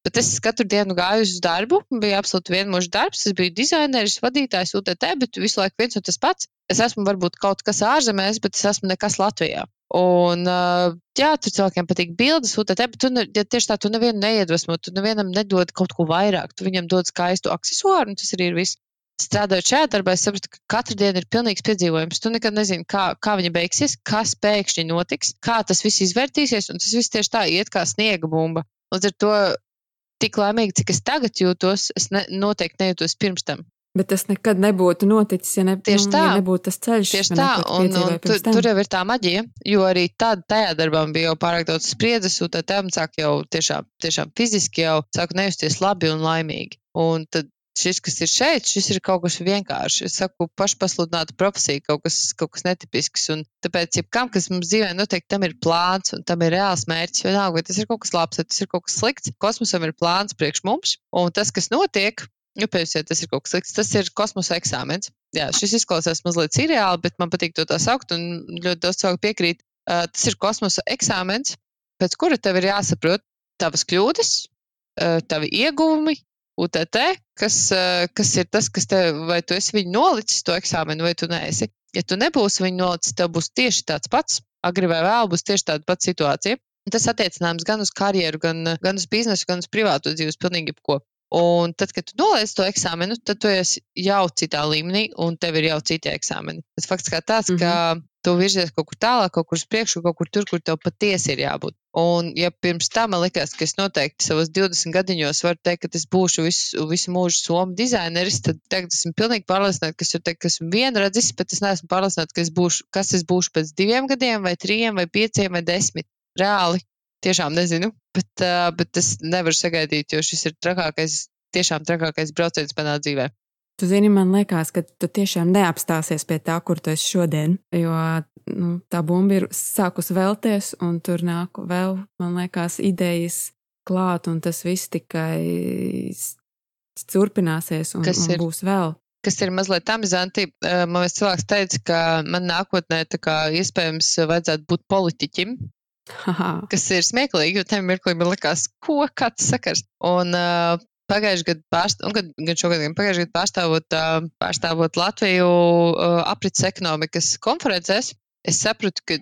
bet es katru dienu gāju uz darbu, bija absolūti vienmužs darbs, es biju dizaineris, vadītājs UTT, bet visu laiku viens un tas pats. Es esmu varbūt kaut kas ārzemēs, bet es esmu nekas Latvijā. Un, jā, tur cilvēkiem patīk bildes, UTT, bet tu, ja tieši tā, tu nevienu neiedvesmo, tu nevienam nedod kaut ko vairāk, tu viņam dod skaistu accessoru, un tas arī ir viss strādājot šajā darbā, es sapratu, ka katra diena ir pilnīgs piedzīvojums. Tu nekad nezini, kā, kā viņa beigsies, kas pēkšņi notiks, kā tas viss izvērtīsies, un tas viss tieši tā iet kā sniega bumba. Līdz ar to tik laimīgi, cik es tagad jūtos, es ne, noteikti nejūtos pirms tam. Bet tas nekad nebūtu noticis, ja, ne, tieši nu, tā, ja nebūtu tas ceļš. Tieši tā, un, un tu, tur jau ir tā maģija, jo arī tad tajā darbā bija jau pārāk daudz spriedzes, un tad tam sāk jau tiešām, tiešām fiziski jau sāk nejusties labi un laimīgi. Un tad šis, kas ir šeit, šis ir kaut kas vienkāršs. Es saku, pašpasludināta profesija, kaut kas, kaut kas netipisks. Un tāpēc, ja kam, kas mums dzīvē notiek, tam ir plāns un tam ir reāls mērķis, vienalga, vai tas ir kaut kas labs, vai tas ir kaut kas slikts. Kosmosam ir plāns priekš mums, un tas, kas notiek, Nu, pēc tam tas ir kaut kas slikts. Tas ir kosmosa eksāmens. Jā, šis izklausās mazliet seriāli, bet man patīk to tā saukt, un ļoti daudz cilvēku piekrīt. Uh, tas ir kosmosa eksāmens, pēc kura tev ir jāsaprot tavas kļūdas, uh, tavi ieguvumi, UTT, kas, eh, kas ir tas, kas tev, vai tu esi viņu nolicis to eksāmenu, vai tu neesi. Ja tu nebūsi viņu nolicis, tev būs tieši tāds pats, agri vai vēl būs tieši tāda pati situācija. Tas attiecināms gan uz karjeru, gan, gan uz biznesu, gan uz privāto dzīves, pilnīgi jebko. Un tad, kad tu noliec to eksāmenu, tad tu esi jau citā līmenī, un tev ir jau citi eksāmeni. Tas fakts kā tāds, mm -hmm. ka mhm. tu virzies kaut kur tālāk, kaut kur uz priekšu, kaut kur tur, kur tev patiesi ir jābūt. Un, ja pirms tam man likās, ka es noteikti savos 20 gadiņos varu teikt, ka es būšu visu, visu mūžu somu dizaineris, tad tagad esmu pilnīgi pārliecināta, ka es varu teikt, ka esmu vienradzis, bet es neesmu pārliecināta, ka es būšu, kas es būšu pēc diviem gadiem, vai trijiem, vai pieciem, vai desmit. Reāli tiešām nezinu, bet, uh, bet es nevaru sagaidīt, jo šis ir trakākais, tiešām trakākais brauciens manā dzīvē. Tu zini, man liekas, ka tu tiešām neapstāsies pie tā, kur tu esi šodien. Jo nu, tā bumba ir sākus vēlties, un tur nāk vēl, man liekas, idejas klāt, un tas viss tikai turpināsies un, un būs vēl kas ir mazliet amizanti. Man viens cilvēks teica, ka man nākotnē kā, iespējams vajadzētu būt politiķim. Kas ir smieklīgi, jo tam mirklī man likās, ko kāds sakars. Un uh, pagājušajā gadā, pārst gan, gan šogad, gan pagājušajā gadā pārstāvot, uh, pārstāvot Latviju uh, aprits ekonomikas konferencēs, es sapratu, ka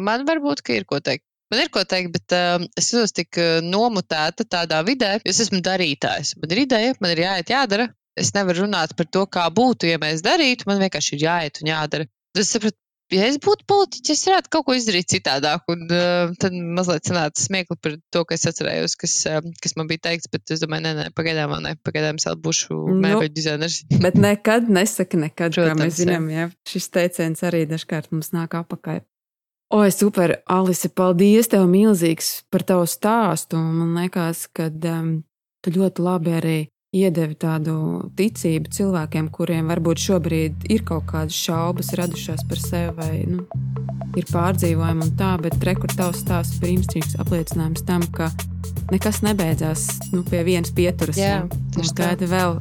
man varbūt ka ir ko teikt. Man ir ko teikt, bet uh, es jūtos tik nomutēta tādā vidē, jo es esmu darītājs. Man ir ideja, man ir jāiet, jādara, es nevaru runāt par to, kā būtu, ja mēs darītu. Man vienkārši ir jāiet un jādara. Es sapratu, ja es būtu politiķis, es varētu kaut ko izdarīt citādāk. Un uh, tad mazliet sanāca smiekli par to, ka es atcerējos, kas, uh, kas man bija teikts. Bet es domāju, nē, nē pagaidām ne. Pagaidām es būšu nu, mēbeļu dizainers. [laughs] bet nekad nesaka nekad, Protams, mēs zinām. Jā. Šis teiciens arī dažkārt mums nāk apakaļ. Oi, super, Alise, paldies tev milzīgs par tavu stāstu. Man liekas, ka um, tu ļoti labi arī iedevi tādu ticību cilvēkiem, kuriem varbūt šobrīd ir kaut kādas šaubas radušās par sevi, vai nu, ir pārdzīvojumi un tā, bet rekur tavs stāsts brīnišķīgs apliecinājums tam, ka nekas nebeidzās nu, pie vienas pieturas. Jā, mums gaida vēl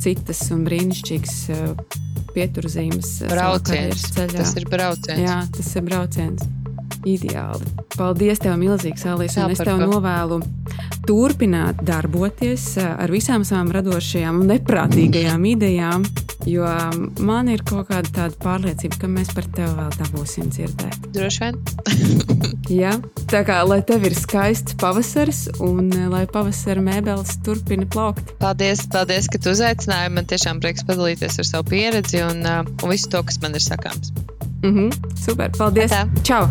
citas un brīnišķīgas uh, pieturzīmes. Uh, brauciens. Tas ir brauciens. Jā, tas ir brauciens. Ideāli. Paldies, tev, milzīgs, Alīs. Es tev novēlu turpināt darboties eh, ar visām savām radošajām un neprātīgajām idejām, jo man ir kaut kāda tāda pārliecība, ka mēs par tevi vēl dabūsim dzirdēt. Droši vien. [laughs] Jā, tā kā lai tev ir skaists pavasaris un eh, lai pavasara mēbeles turpina plaukt. Paldies, paldies, ka tu uzaicināji. Man tiešām prieks padalīties ar savu pieredzi un, uh, un visu to, kas man ir sakāms. Mhm. Super. Paldies. Tā. Čau!